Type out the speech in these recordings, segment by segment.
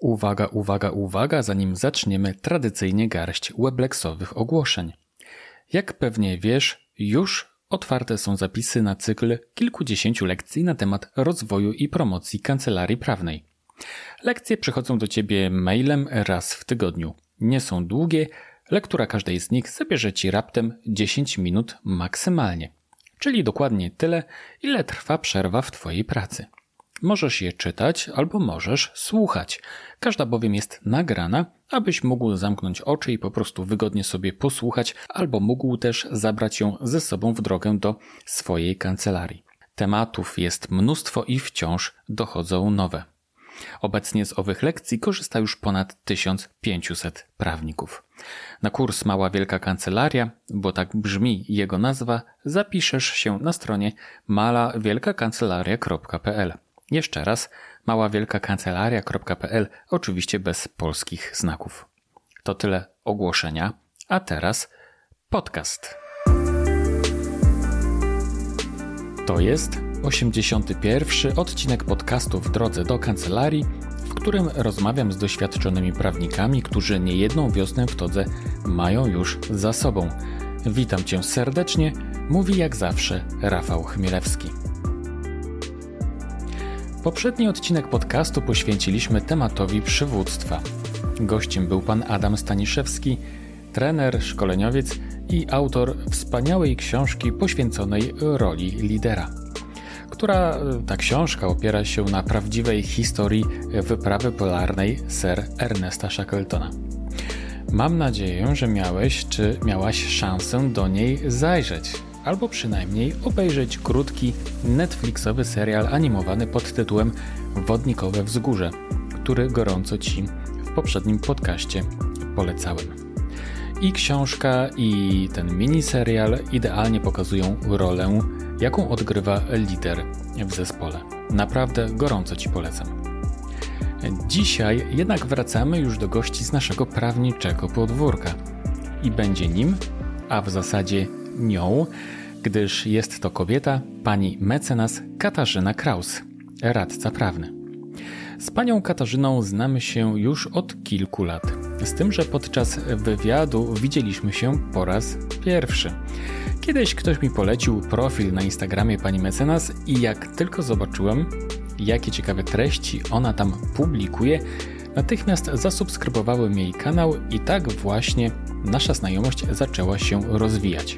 Uwaga, uwaga, uwaga, zanim zaczniemy tradycyjnie garść weblexowych ogłoszeń. Jak pewnie wiesz, już otwarte są zapisy na cykl kilkudziesięciu lekcji na temat rozwoju i promocji kancelarii prawnej. Lekcje przychodzą do Ciebie mailem raz w tygodniu. Nie są długie, lektura każdej z nich zabierze Ci raptem 10 minut maksymalnie, czyli dokładnie tyle, ile trwa przerwa w Twojej pracy. Możesz je czytać albo możesz słuchać. Każda bowiem jest nagrana, abyś mógł zamknąć oczy i po prostu wygodnie sobie posłuchać, albo mógł też zabrać ją ze sobą w drogę do swojej kancelarii. Tematów jest mnóstwo i wciąż dochodzą nowe. Obecnie z owych lekcji korzysta już ponad 1500 prawników. Na kurs Mała Wielka Kancelaria, bo tak brzmi jego nazwa, zapiszesz się na stronie malawielkakancelaria.pl. Jeszcze raz maławielkakancelaria.pl, oczywiście bez polskich znaków. To tyle ogłoszenia, a teraz podcast. To jest 81. odcinek podcastu w drodze do kancelarii, w którym rozmawiam z doświadczonymi prawnikami, którzy niejedną wiosnę w todze mają już za sobą. Witam cię serdecznie, mówi jak zawsze Rafał Chmielewski. Poprzedni odcinek podcastu poświęciliśmy tematowi przywództwa. Gościem był pan Adam Staniszewski, trener, szkoleniowiec i autor wspaniałej książki poświęconej roli lidera. Która ta książka opiera się na prawdziwej historii wyprawy polarnej Sir Ernesta Shackletona. Mam nadzieję, że miałeś czy miałaś szansę do niej zajrzeć albo przynajmniej obejrzeć krótki Netflixowy serial animowany pod tytułem Wodnikowe Wzgórze, który gorąco Ci w poprzednim podcaście polecałem. I książka, i ten miniserial idealnie pokazują rolę, jaką odgrywa lider w zespole. Naprawdę gorąco Ci polecam. Dzisiaj jednak wracamy już do gości z naszego prawniczego podwórka. I będzie nim, a w zasadzie nią, gdyż jest to kobieta, pani mecenas Katarzyna Kraus, radca prawny. Z panią Katarzyną znamy się już od kilku lat. Z tym, że podczas wywiadu widzieliśmy się po raz pierwszy. Kiedyś ktoś mi polecił profil na Instagramie pani mecenas i jak tylko zobaczyłem, jakie ciekawe treści ona tam publikuje, natychmiast zasubskrybowałem jej kanał i tak właśnie nasza znajomość zaczęła się rozwijać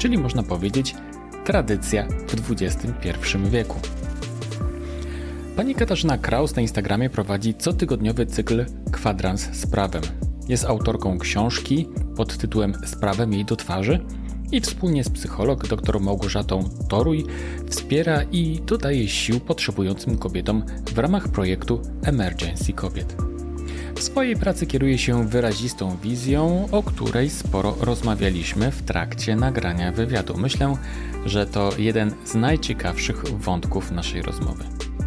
czyli można powiedzieć tradycja w XXI wieku. Pani Katarzyna Kraus na Instagramie prowadzi cotygodniowy cykl Kwadrans z prawem. Jest autorką książki pod tytułem Sprawem jej do twarzy i wspólnie z psycholog dr Małgorzatą Toruj wspiera i dodaje sił potrzebującym kobietom w ramach projektu Emergency Kobiet. W swojej pracy kieruje się wyrazistą wizją, o której sporo rozmawialiśmy w trakcie nagrania wywiadu. Myślę, że to jeden z najciekawszych wątków naszej rozmowy.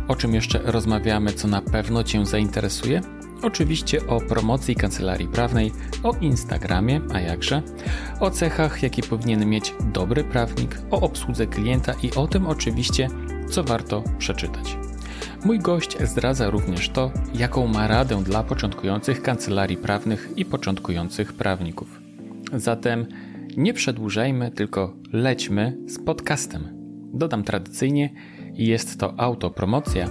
O czym jeszcze rozmawiamy, co na pewno Cię zainteresuje? Oczywiście o promocji kancelarii prawnej, o Instagramie, a jakże, o cechach, jakie powinien mieć dobry prawnik, o obsłudze klienta i o tym oczywiście, co warto przeczytać. Mój gość zdradza również to, jaką ma radę dla początkujących kancelarii prawnych i początkujących prawników. Zatem nie przedłużajmy, tylko lećmy z podcastem. Dodam tradycyjnie, jest to autopromocja,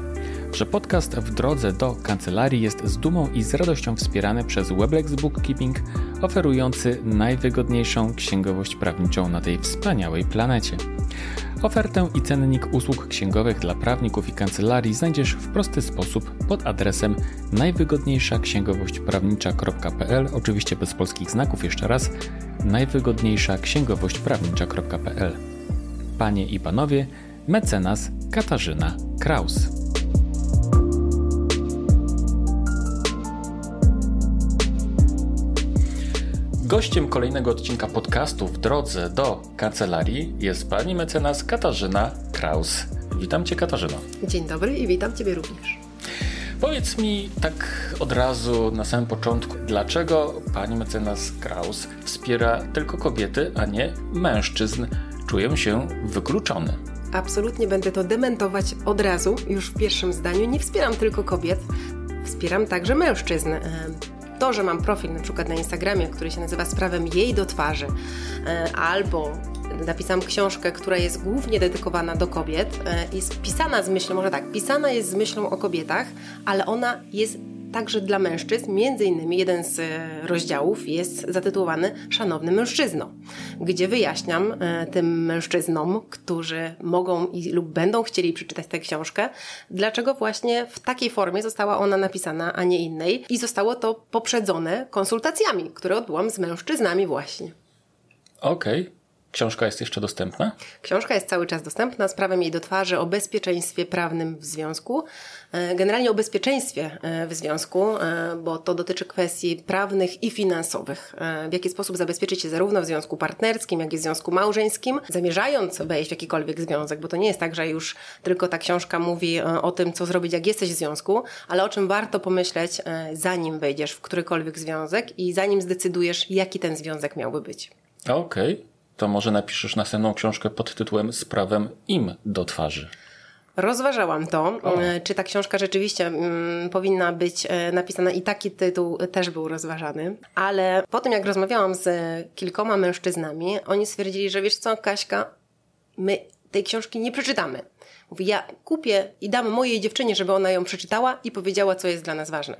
że podcast w drodze do kancelarii jest z dumą i z radością wspierany przez Weblex Bookkeeping, oferujący najwygodniejszą księgowość prawniczą na tej wspaniałej planecie. Ofertę i cennik usług księgowych dla prawników i kancelarii znajdziesz w prosty sposób pod adresem najwygodniejsza księgowość prawnicza.pl, oczywiście bez polskich znaków jeszcze raz, najwygodniejsza księgowość prawnicza.pl. Panie i panowie, mecenas Katarzyna Kraus. Gościem kolejnego odcinka podcastu w drodze do kancelarii jest pani mecenas Katarzyna Kraus. Witam cię Katarzyno. Dzień dobry i witam ciebie również. Powiedz mi tak od razu na samym początku, dlaczego pani mecenas Kraus wspiera tylko kobiety, a nie mężczyzn? Czuję się wykluczony. Absolutnie będę to dementować od razu, już w pierwszym zdaniu. Nie wspieram tylko kobiet, wspieram także mężczyzn. To, że mam profil na przykład na Instagramie, który się nazywa Sprawem jej do twarzy, albo napisałam książkę, która jest głównie dedykowana do kobiet, jest pisana z myślą, może tak, pisana jest z myślą o kobietach, ale ona jest także dla mężczyzn. Między innymi jeden z e, rozdziałów jest zatytułowany Szanowny mężczyzno, gdzie wyjaśniam e, tym mężczyznom, którzy mogą i lub będą chcieli przeczytać tę książkę, dlaczego właśnie w takiej formie została ona napisana, a nie innej i zostało to poprzedzone konsultacjami, które odbyłam z mężczyznami właśnie. Okej. Okay. Książka jest jeszcze dostępna? Książka jest cały czas dostępna z prawem jej do twarzy o bezpieczeństwie prawnym w związku. E, generalnie o bezpieczeństwie e, w związku, e, bo to dotyczy kwestii prawnych i finansowych. W jaki sposób zabezpieczyć się zarówno w związku partnerskim, jak i w związku małżeńskim, zamierzając wejść w jakikolwiek związek, bo to nie jest tak, że już tylko ta książka mówi o tym, co zrobić, jak jesteś w związku, ale o czym warto pomyśleć, zanim wejdziesz w którykolwiek związek i zanim zdecydujesz, jaki ten związek miałby być. Okej. Okay to może napiszesz następną książkę pod tytułem Z prawem im do twarzy. Rozważałam to, o. E, czy ta książka rzeczywiście mm, powinna być e, napisana i taki tytuł też był rozważany, ale po tym jak rozmawiałam z kilkoma mężczyznami, oni stwierdzili, że wiesz co, Kaśka, my tej książki nie przeczytamy. Mówi, ja kupię i dam mojej dziewczynie, żeby ona ją przeczytała i powiedziała, co jest dla nas ważne.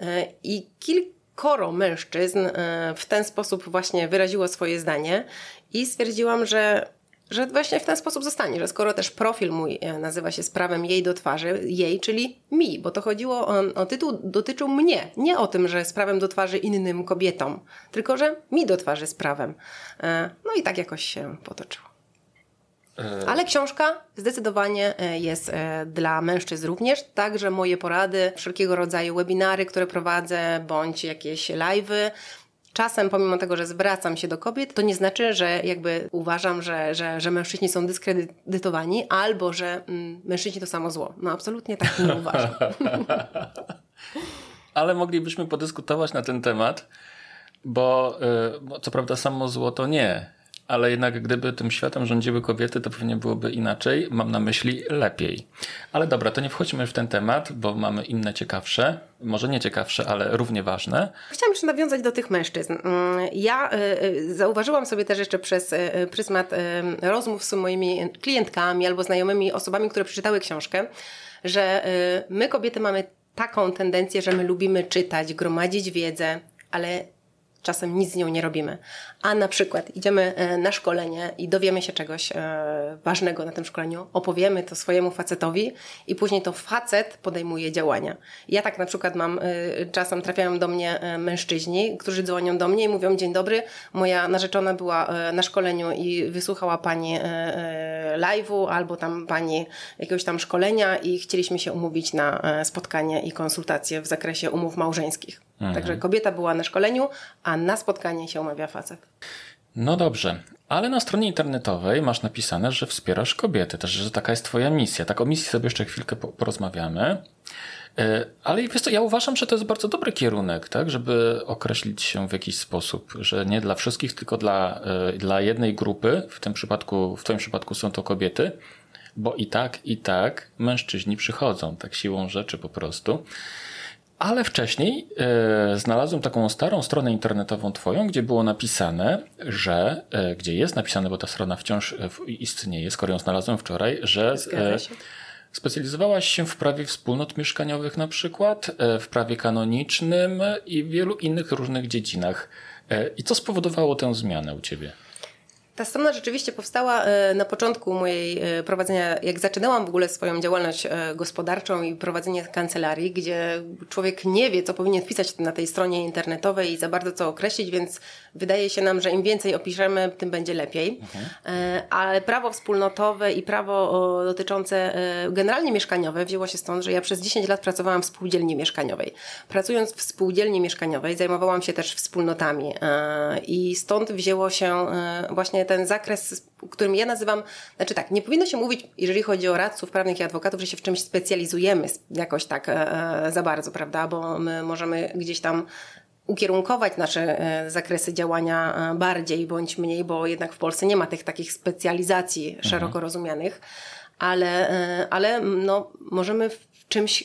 E, I kilka koro mężczyzn e, w ten sposób właśnie wyraziło swoje zdanie i stwierdziłam, że że właśnie w ten sposób zostanie, że skoro też profil mój e, nazywa się sprawem jej do twarzy, jej, czyli mi, bo to chodziło o, o tytuł, dotyczył mnie, nie o tym, że sprawem do twarzy innym kobietom, tylko że mi do twarzy sprawem. E, no i tak jakoś się potoczyło. E, Ale książka zdecydowanie e, jest e, dla mężczyzn również, także moje porady, wszelkiego rodzaju webinary, które prowadzę, bądź jakieś live'y. Czasem, pomimo tego, że zwracam się do kobiet, to nie znaczy, że jakby uważam, że, że, że mężczyźni są dyskredytowani, albo że mm, mężczyźni to samo zło. No absolutnie tak nie uważam. Ale moglibyśmy podyskutować na ten temat, bo, bo co prawda samo zło to nie ale jednak gdyby tym światem rządziły kobiety, to pewnie byłoby inaczej. Mam na myśli lepiej. Ale dobra, to nie wchodźmy w ten temat, bo mamy inne ciekawsze, może nie ciekawsze, ale równie ważne. Chciałam jeszcze nawiązać do tych mężczyzn. Mm, ja y, y, zauważyłam sobie też jeszcze przez y, pryzmat rozmów z moimi klientkami albo znajomymi osobami, które przeczytały książkę, że my kobiety mamy taką tendencję, że my lubimy czytać, gromadzić wiedzę, ale czasem nic z nią nie robimy. A na przykład idziemy e, na szkolenie i dowiemy się czegoś e, ważnego na tym szkoleniu, opowiemy to swojemu facetowi i później to facet podejmuje działania. Ja tak na przykład mam, e, czasem trafiają do mnie mężczyźni, którzy dzwonią do mnie i mówią, dzień dobry, moja narzeczona była na szkoleniu i wysłuchała pani live'u albo tam pani jakiegoś tam szkolenia i chcieliśmy się umówić na spotkanie i konsultacje w zakresie umów małżeńskich. Mhm. Także kobieta była na szkoleniu, a na spotkanie się umawia facet. No dobrze, ale na stronie internetowej masz napisane, że wspierasz kobiety, też, że taka jest twoja misja. Tak o misji sobie jeszcze chwilkę porozmawiamy. E, ale wiesz co, ja uważam, że to jest bardzo dobry kierunek, tak, żeby określić się w jakiś sposób, że nie dla wszystkich, tylko dla, e, dla jednej grupy, w tym przypadku, w twoim przypadku są to kobiety, bo i tak, i tak mężczyźni przychodzą, tak siłą rzeczy po prostu. Ale wcześniej e, znalazłem taką starą stronę internetową Twoją, gdzie było napisane, że, e, gdzie jest napisane, bo ta strona wciąż e, istnieje, skoro ją znalazłem wczoraj, że specjalizowałaś się w prawie wspólnot mieszkaniowych na przykład, w prawie kanonicznym i w wielu innych różnych dziedzinach. I co spowodowało tę zmianę u Ciebie? Ta strona rzeczywiście powstała e, na początku mojej e, prowadzenia, jak zaczynałam w ogóle swoją działalność e, gospodarczą i prowadzenie kancelarii, gdzie człowiek nie wie, co powinien wpisać na tej stronie internetowej i za bardzo co określić, więc wydaje się nam, że im więcej opiszemy, tym będzie lepiej. Mhm. Ale prawo wspólnotowe i prawo dotyczące generalnie mieszkaniowe wzięło się stąd, że ja przez 10 lat pracowałam w spółdzielni mieszkaniowej. Pracując w spółdzielni mieszkaniowej zajmowałam się też wspólnotami i stąd wzięło się właśnie ten zakres, którym ja nazywam, znaczy tak, nie powinno się mówić, jeżeli chodzi o radców prawnych i adwokatów, że się w czymś specjalizujemy jakoś tak e, e, za bardzo, prawda, bo my możemy gdzieś tam ukierunkować nasze e, zakresy działania bardziej bądź mniej, bo jednak w Polsce nie ma tych takich specjalizacji mhm. szeroko rozumianych, ale, ale no, możemy w czymś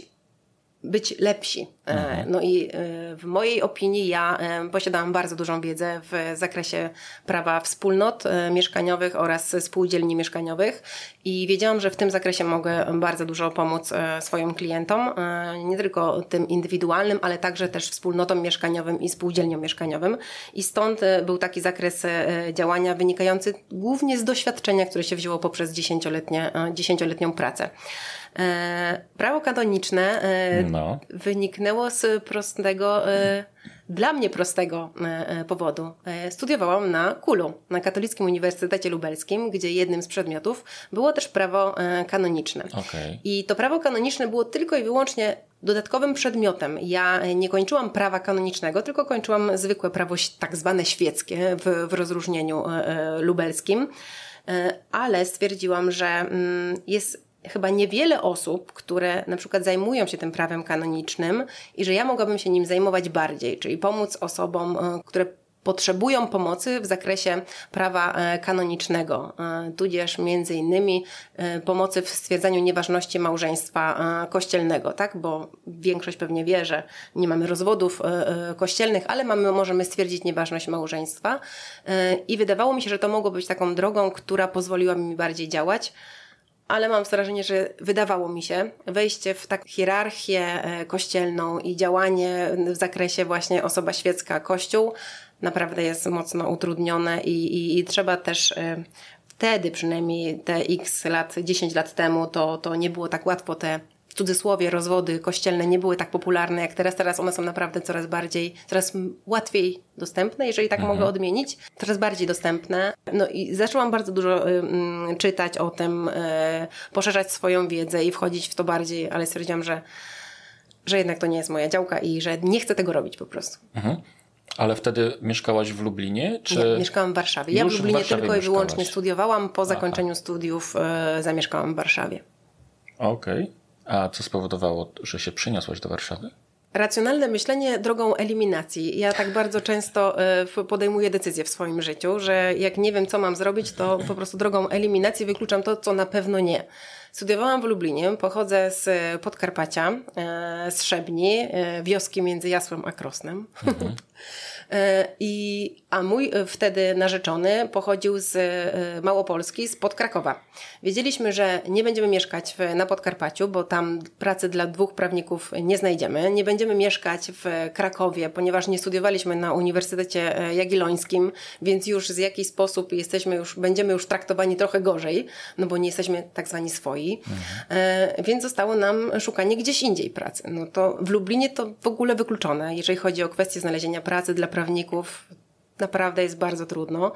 być lepsi. E, mhm. No i e, w mojej opinii ja e, posiadałam bardzo dużą wiedzę w zakresie prawa wspólnot mieszkaniowych oraz spółdzielni mieszkaniowych i wiedziałam, że w tym zakresie mogę bardzo dużo pomóc swoim klientom, nie tylko tym indywidualnym, ale także też wspólnotom mieszkaniowym i spółdzielniom mieszkaniowym. I stąd był taki zakres działania wynikający głównie z doświadczenia, które się wzięło poprzez dziesięcioletnią pracę. E, prawo kanoniczne e, no. wyniknęło z prostego, e, dla mnie prostego powodu. Studiowałam na Kulu, na Katolickim Uniwersytecie Lubelskim, gdzie jednym z przedmiotów było też prawo kanoniczne. Okay. I to prawo kanoniczne było tylko i wyłącznie dodatkowym przedmiotem. Ja nie kończyłam prawa kanonicznego, tylko kończyłam zwykłe prawo tak zwane świeckie w, w rozróżnieniu lubelskim ale stwierdziłam, że mm, jest chyba niewiele osób, które na przykład zajmują się tym prawem kanonicznym i że ja mogłabym się nim zajmować bardziej, czyli pomóc osobom, e, które potrzebują pomocy w zakresie prawa e, kanonicznego, e, tudzież między innymi pomocy w stwierdzaniu nieważności małżeństwa kościelnego, tak? Bo większość pewnie wie, że nie mamy rozwodów kościelnych, ale mamy, możemy stwierdzić nieważność małżeństwa i wydawało mi się, że to mogło być taką drogą, która pozwoliła mi bardziej działać ale mam wrażenie, że wydawało mi się wejście w tak hierarchię e, kościelną i działanie w zakresie właśnie osoba świecka, kościół naprawdę jest mocno utrudnione i, i, i trzeba też e, wtedy przynajmniej te x lat, 10 lat temu to, to nie było tak łatwo te cudzysłowie rozwody kościelne nie były tak popularne jak teraz. Teraz one są naprawdę coraz bardziej, coraz łatwiej dostępne, jeżeli tak mhm. mogę odmienić, coraz bardziej dostępne. No i zaczęłam bardzo dużo y, y, czytać o tym, y, poszerzać swoją wiedzę i wchodzić w to bardziej, ale stwierdziłam, że, że jednak to nie jest moja działka i że nie chcę tego robić po prostu. Mhm. Ale wtedy mieszkałaś w Lublinie? Czy... Nie, mieszkałam w Warszawie. Ja w Lublinie w tylko i wyłącznie studiowałam. Po zakończeniu Aha. studiów y, zamieszkałam w Warszawie. Okej. Okay. A co spowodowało, że się przyniosłaś do Warszawy? Racjonalne myślenie drogą eliminacji. Ja tak bardzo często e, podejmuję decyzje w swoim życiu, że jak nie wiem, co mam zrobić, to po prostu drogą eliminacji wykluczam to, co na pewno nie. Studiowałam w Lublinie, pochodzę z Podkarpacia, e, z Szebni, e, wioski między Jasłem a Krosnem. Mhm. E, I, a mój e, wtedy narzeczony pochodził z e, Małopolski, z Podkrakowa. Wiedzieliśmy, że nie będziemy mieszkać w, na Podkarpaciu, bo tam pracy dla dwóch prawników nie znajdziemy. Nie będziemy mieszkać w Krakowie, ponieważ nie studiowaliśmy na Uniwersytecie Jagiellońskim, więc już z jakiś sposób jesteśmy już, będziemy już traktowani trochę gorzej, no bo nie jesteśmy tak zwani swoi. Mhm. Więc zostało nam szukanie gdzieś indziej pracy. No to w Lublinie to w ogóle wykluczone, jeżeli chodzi o kwestię znalezienia pracy dla prawników prawników naprawdę jest bardzo trudno.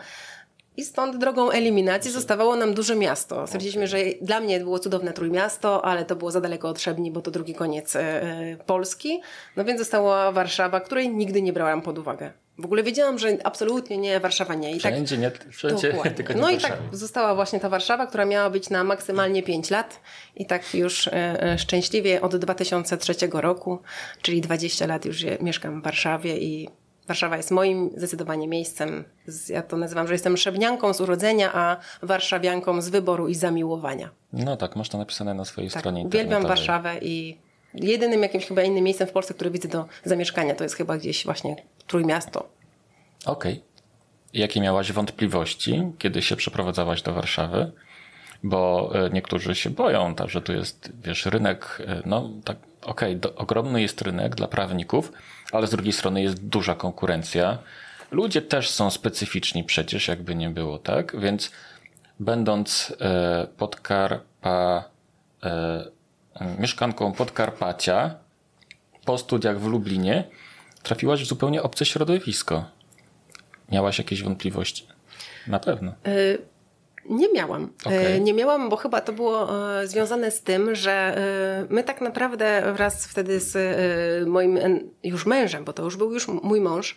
I stąd drogą eliminacji zostawało nam duże miasto. Stwierdziliśmy, że dla mnie było cudowne Trójmiasto, ale to było za daleko od Trzebni, bo to drugi koniec e, Polski. No więc została Warszawa, której nigdy nie brałam pod uwagę. W ogóle wiedziałam, że absolutnie nie, Warszawa nie. I tak wszędzie tak, nie, wszędzie tylko nie No i tak została właśnie ta Warszawa, która miała być na maksymalnie 5 lat i tak już e, e, szczęśliwie od 2003 roku, czyli 20 lat już mieszkam w Warszawie i Warszawa jest moim zdecydowanie miejscem. Ja to nazywam, że jestem szebnianką z urodzenia, a warszawianką z wyboru i zamiłowania. No tak, masz to napisane na swojej tak, stronie Uwielbiam Warszawę i jedynym jakimś chyba innym miejscem w Polsce, które widzę do zamieszkania, to jest chyba gdzieś właśnie Trójmiasto. Okej. Okay. Jakie miałaś wątpliwości, kiedy się przeprowadzałaś do Warszawy? Bo e, niektórzy się boją, tak, że tu jest, wiesz, rynek, e, no tak, okej, okay, ogromny jest rynek dla prawników, ale z drugiej strony jest duża konkurencja. Ludzie też są specyficzni przecież, jakby nie było, tak? Więc będąc e, Podkarpa, e, mieszkanką Podkarpacia po studiach w Lublinie, trafiłaś w zupełnie obce środowisko. Miałaś jakieś wątpliwości? Na pewno. Y nie miałam. Okay. Nie miałam, bo chyba to było e, związane z tym, że e, my tak naprawdę wraz wtedy z e, moim już mężem, bo to już był już mój mąż,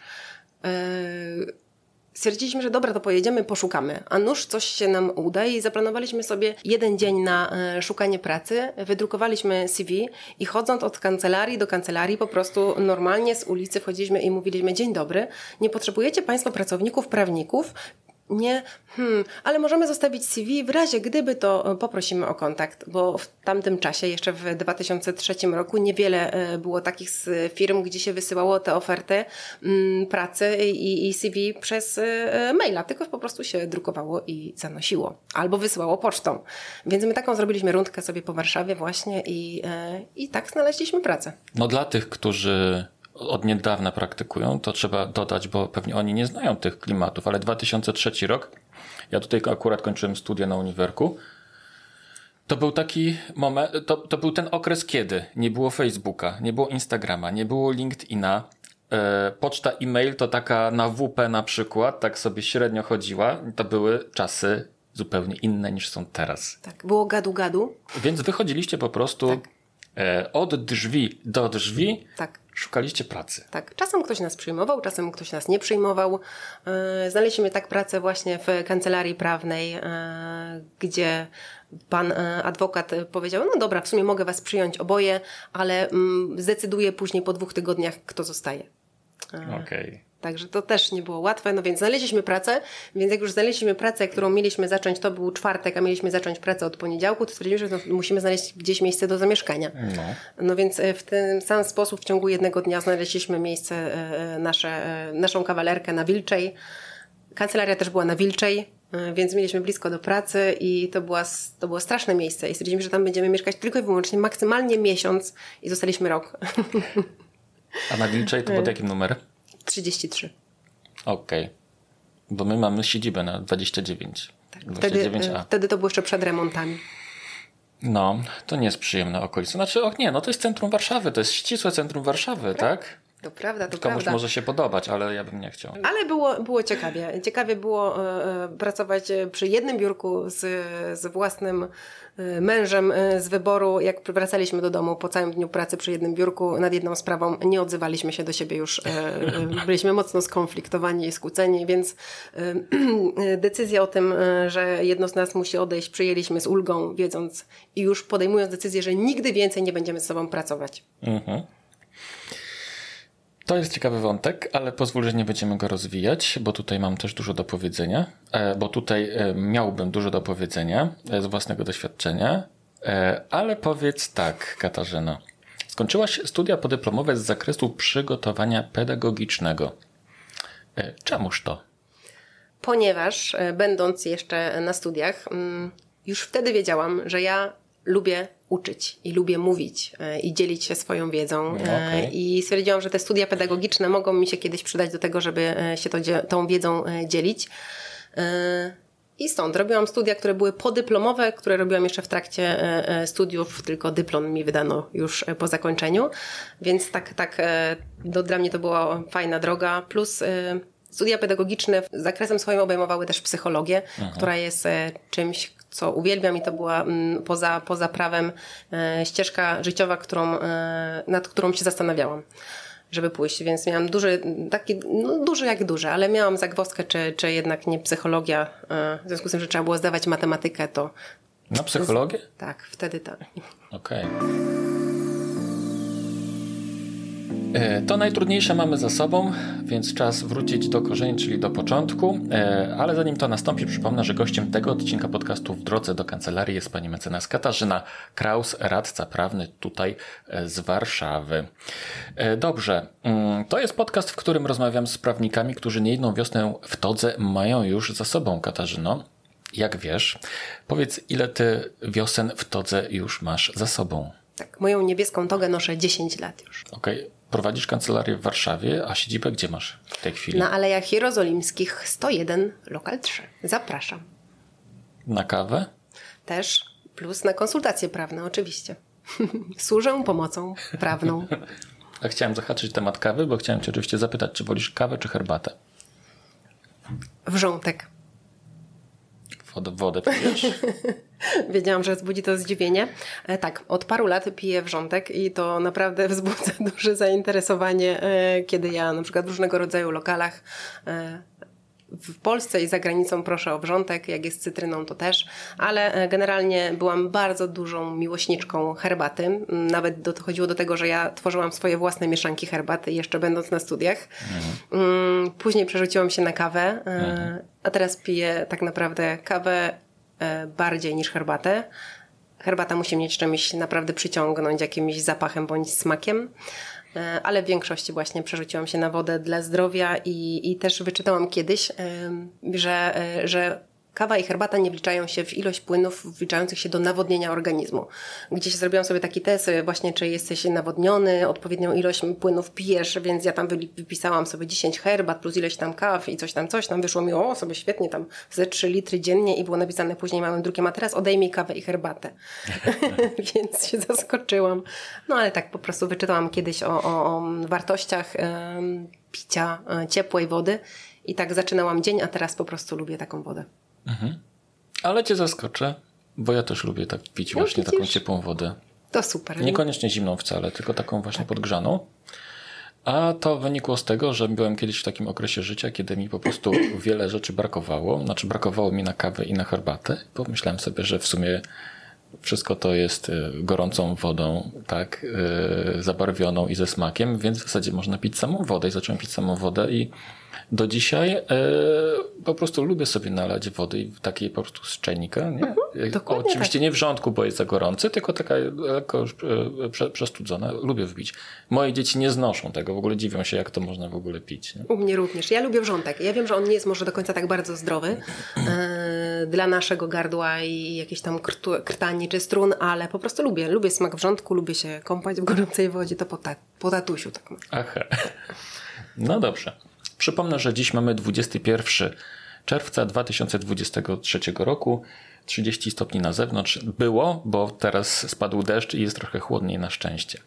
stwierdziliśmy, że dobra, to pojedziemy, poszukamy. A nuż coś się nam uda i zaplanowaliśmy sobie jeden dzień na szukanie pracy. Wydrukowaliśmy CV i chodząc od kancelarii do kancelarii, po prostu normalnie z ulicy wchodziliśmy i mówiliśmy: Dzień dobry, nie potrzebujecie Państwo pracowników, prawników? Nie, hmm, ale możemy zostawić CV, w razie gdyby to e, poprosimy o kontakt, bo w tamtym czasie, jeszcze w 2003 roku, niewiele e, było takich firm, gdzie się wysyłało te oferty mm, pracy i, i CV przez e, maila, tylko po prostu się drukowało i zanosiło, albo wysyłało pocztą. Więc my taką zrobiliśmy rundkę sobie po Warszawie właśnie i, i tak znaleźliśmy pracę. No dla tych, którzy od niedawna praktykują, to trzeba dodać, bo pewnie oni nie znają tych klimatów, ale 2003 rok, ja tutaj akurat kończyłem studia na uniwerku, to był taki moment, to, to był ten okres, kiedy nie było Facebooka, nie było Instagrama, nie było LinkedIna, e, poczta e-mail to taka na WP na przykład, tak sobie średnio chodziła. To były czasy zupełnie inne niż są teraz. Tak, było gadu-gadu. Więc wychodziliście po prostu tak. e, od drzwi do drzwi. Tak szukaliście pracy. Tak, czasem ktoś nas przyjmował, czasem ktoś nas nie przyjmował. E, znaleźliśmy tak pracę właśnie w kancelarii prawnej, e, gdzie pan e, adwokat powiedział, no dobra, w sumie mogę was przyjąć oboje, ale mm, zdecyduję później po dwóch tygodniach, kto zostaje. Okej. Okay. Także to też nie było łatwe, no więc znaleźliśmy pracę, więc jak już znaleźliśmy pracę, którą mieliśmy zacząć, to był czwartek, a mieliśmy zacząć pracę od poniedziałku, to stwierdziliśmy, że musimy znaleźć gdzieś miejsce do zamieszkania. No. no więc e, w ten sam sposób w ciągu jednego dnia znaleźliśmy miejsce, e, e, nasze, naszą kawalerkę na Wilczej. Kancelaria też była na Wilczej, więc mieliśmy blisko do pracy i to, była, to było straszne miejsce i stwierdziliśmy, że tam będziemy mieszkać tylko i wyłącznie maksymalnie miesiąc i zostaliśmy rok. A na Wilczej to pod jakim numerem? 33. Okej. Okay. Bo my mamy siedzibę na 29. Tak. Wtedy, wtedy to było jeszcze przed remontami. No, to nie jest przyjemna okolica. Znaczy, och nie, no to jest centrum Warszawy, to jest ścisłe centrum Warszawy, tak? To prawda, to Komuś prawda. może się podobać, ale ja bym nie chciał. Ale było, było ciekawie. Ciekawie było e, e pracować przy jednym biurku z, z własnym e, mężem e, z wyboru. Jak wracaliśmy do domu po całym dniu pracy przy jednym biurku nad jedną sprawą, nie odzywaliśmy się do siebie już. byliśmy mocno skonfliktowani i skłóceni, więc decyzja o tym, że jedno z nas musi odejść, przyjęliśmy z ulgą, wiedząc i już podejmując decyzję, że nigdy więcej nie będziemy z sobą pracować. Mhm. To jest ciekawy wątek, ale pozwól, że nie będziemy go rozwijać, bo tutaj mam też dużo do powiedzenia, e, bo tutaj e, miałbym dużo do powiedzenia e, z własnego doświadczenia, ale powiedz tak, Katarzyna. Skończyłaś studia podyplomowe z zakresu przygotowania pedagogicznego. Czemuż to? Ponieważ, będąc jeszcze na studiach, mm, już wtedy wiedziałam, że ja lubię uczyć i lubię mówić e, i dzielić się swoją wiedzą. E, okay. I stwierdziłam, że te studia pedagogiczne mogą mi się kiedyś przydać do tego, żeby e, się to, tą wiedzą dzielić. I stąd robiłam studia, które były podyplomowe, które robiłam jeszcze w trakcie studiów, tylko dyplom mi wydano już po zakończeniu. Więc tak, tak, no, dla mnie to była fajna droga. Plus studia pedagogiczne zakresem swoim obejmowały też psychologię, Aha. która jest czymś, co uwielbiam i to była mm, poza, poza prawem e, ścieżka życiowa, którą, e, nad którą się zastanawiałam żeby pójść, więc miałam duży, taki, no duży jak duży, ale miałam zagwozdkę, czy, czy jednak nie psychologia, e, w związku z tym, że trzeba było zdawać matematykę, to... Na psychologię? Tak, wtedy tak. Okej. Okay. E, to najtrudniejsze mamy za sobą, więc czas wrócić do korzeni, czyli do początku. E, ale zanim to nastąpi, przypomnę, że gościem tego odcinka podcastu w drodze do kancelarii jest pani mecenas Katarzyna Kraus, radca prawny tutaj e, z Warszawy. Dobrze, mm, to jest podcast, w którym rozmawiam z prawnikami, którzy nie jedną wiosnę w todze mają już za sobą, Katarzyno. Jak wiesz, powiedz, ile ty wiosen w todze już masz za sobą? Tak, moją niebieską togę noszę 10 lat już. Okej, okay prowadzisz kancelarię w Warszawie, a siedzibę gdzie masz w tej chwili? Na Alejach Jerozolimskich 101, lokal 3. Zapraszam. Na kawę? Też, plus na konsultacje prawne oczywiście. Służę pomocą prawną. a chciałem zahaczyć temat kawy, bo chciałem cię oczywiście zapytać, czy wolisz kawę czy herbatę? Wrzątek. Wodę, pijesz? Wiedziałam, że wzbudzi to zdziwienie. E, tak, od paru lat piję wrzątek i to naprawdę wzbudza duże zainteresowanie, e, kiedy ja na przykład w różnego rodzaju lokalach e, w Polsce i za granicą proszę o wrzątek, jak jest cytryną to też, ale generalnie byłam bardzo dużą miłośniczką herbaty. Nawet dochodziło do tego, że ja tworzyłam swoje własne mieszanki herbaty jeszcze będąc na studiach. Mhm. Mm, później przerzuciłam się na kawę. Mhm a teraz piję tak naprawdę kawę e, bardziej niż herbatę. Herbata musi mieć czymś naprawdę przyciągnąć, jakimś zapachem bądź smakiem. E, ale w większości właśnie przerzuciłam się na wodę dla zdrowia i, i też wyczytałam kiedyś, że, że Kawa i herbata nie wliczają się w ilość płynów wliczających się do nawodnienia organizmu. Gdzieś zrobiłam sobie taki test, właśnie czy jesteś nawodniony, odpowiednią ilość płynów pijesz, więc ja tam wypisałam sobie 10 herbat plus ileś tam kaw i coś tam, coś tam. Wyszło mi, o, sobie świetnie, tam ze 3 litry dziennie i było napisane później małym drukiem, a teraz odejmij kawę i herbatę. więc się zaskoczyłam. No ale tak po prostu wyczytałam kiedyś o, o, o wartościach picia e, ciepłej wody i tak zaczynałam dzień, a teraz po prostu lubię taką wodę. Mhm. Ale cię zaskoczę, bo ja też lubię tak pić no, właśnie taką ciepłą wodę. To super. Niekoniecznie zimną wcale, tylko taką właśnie tak. podgrzaną. A to wynikło z tego, że byłem kiedyś w takim okresie życia, kiedy mi po prostu wiele rzeczy brakowało. Znaczy, brakowało mi na kawę i na herbatę. Pomyślałem sobie, że w sumie wszystko to jest y, gorącą wodą, tak, yy, zabarwioną i ze smakiem, więc w zasadzie można pić samą wodę. I zacząłem pić samą wodę i do dzisiaj e, po prostu lubię sobie nalać wody w takiej po prostu z czajnika. Nie? Mhm, Oczywiście tak. nie w rządku, bo jest za gorący, tylko taka lekko e, prze, przestudzona. Lubię wbić. Moje dzieci nie znoszą tego, w ogóle dziwią się, jak to można w ogóle pić. Nie? U mnie również. Ja lubię wrzątek. Ja wiem, że on nie jest może do końca tak bardzo zdrowy e, dla naszego gardła i jakieś tam krtu, krtani czy strun, ale po prostu lubię. Lubię smak wrzątku, lubię się kąpać w gorącej wodzie, to po, ta, po tatusiu. Tak. Aha. No dobrze. Przypomnę, że dziś mamy 21 czerwca 2023 roku. 30 stopni na zewnątrz było, bo teraz spadł deszcz i jest trochę chłodniej na szczęście.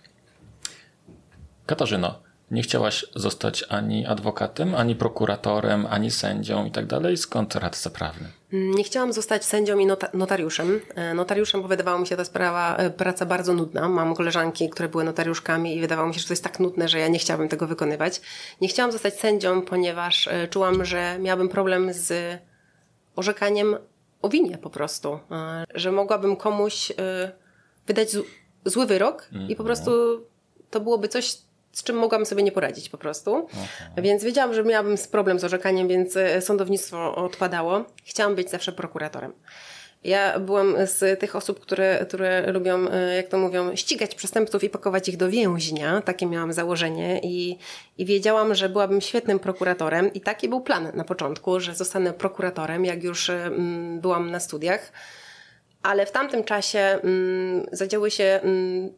Katarzyno, nie chciałaś zostać ani adwokatem, ani prokuratorem, ani sędzią i tak dalej. Skąd radca prawny? Mm, nie chciałam zostać sędzią i notariuszem. E, notariuszem, bo wydawało mi się ta sprawa, e, praca bardzo nudna. Mam koleżanki, które były notariuszkami i wydawało mi się, że to jest tak nudne, że ja nie chciałabym tego wykonywać. Nie chciałam zostać sędzią, ponieważ e, czułam, że miałabym problem z orzekaniem o winie po prostu. Że mogłabym komuś wydać zły wyrok i po mhm. prostu to byłoby coś, z czym mogłam sobie nie poradzić po prostu. Więc wiedziałam, że miałabym problem z orzekaniem, więc e, sądownictwo odpadało. Chciałam być zawsze prokuratorem. Ja byłam z tych osób, które, które lubią, e, jak to mówią, ścigać przestępców i pakować ich do więźnia. Takie miałam założenie i, i wiedziałam, że byłabym świetnym prokuratorem i taki był plan na początku, że zostanę prokuratorem, jak już mm, byłam na studiach. Ale w tamtym czasie mm, zadziały się mm,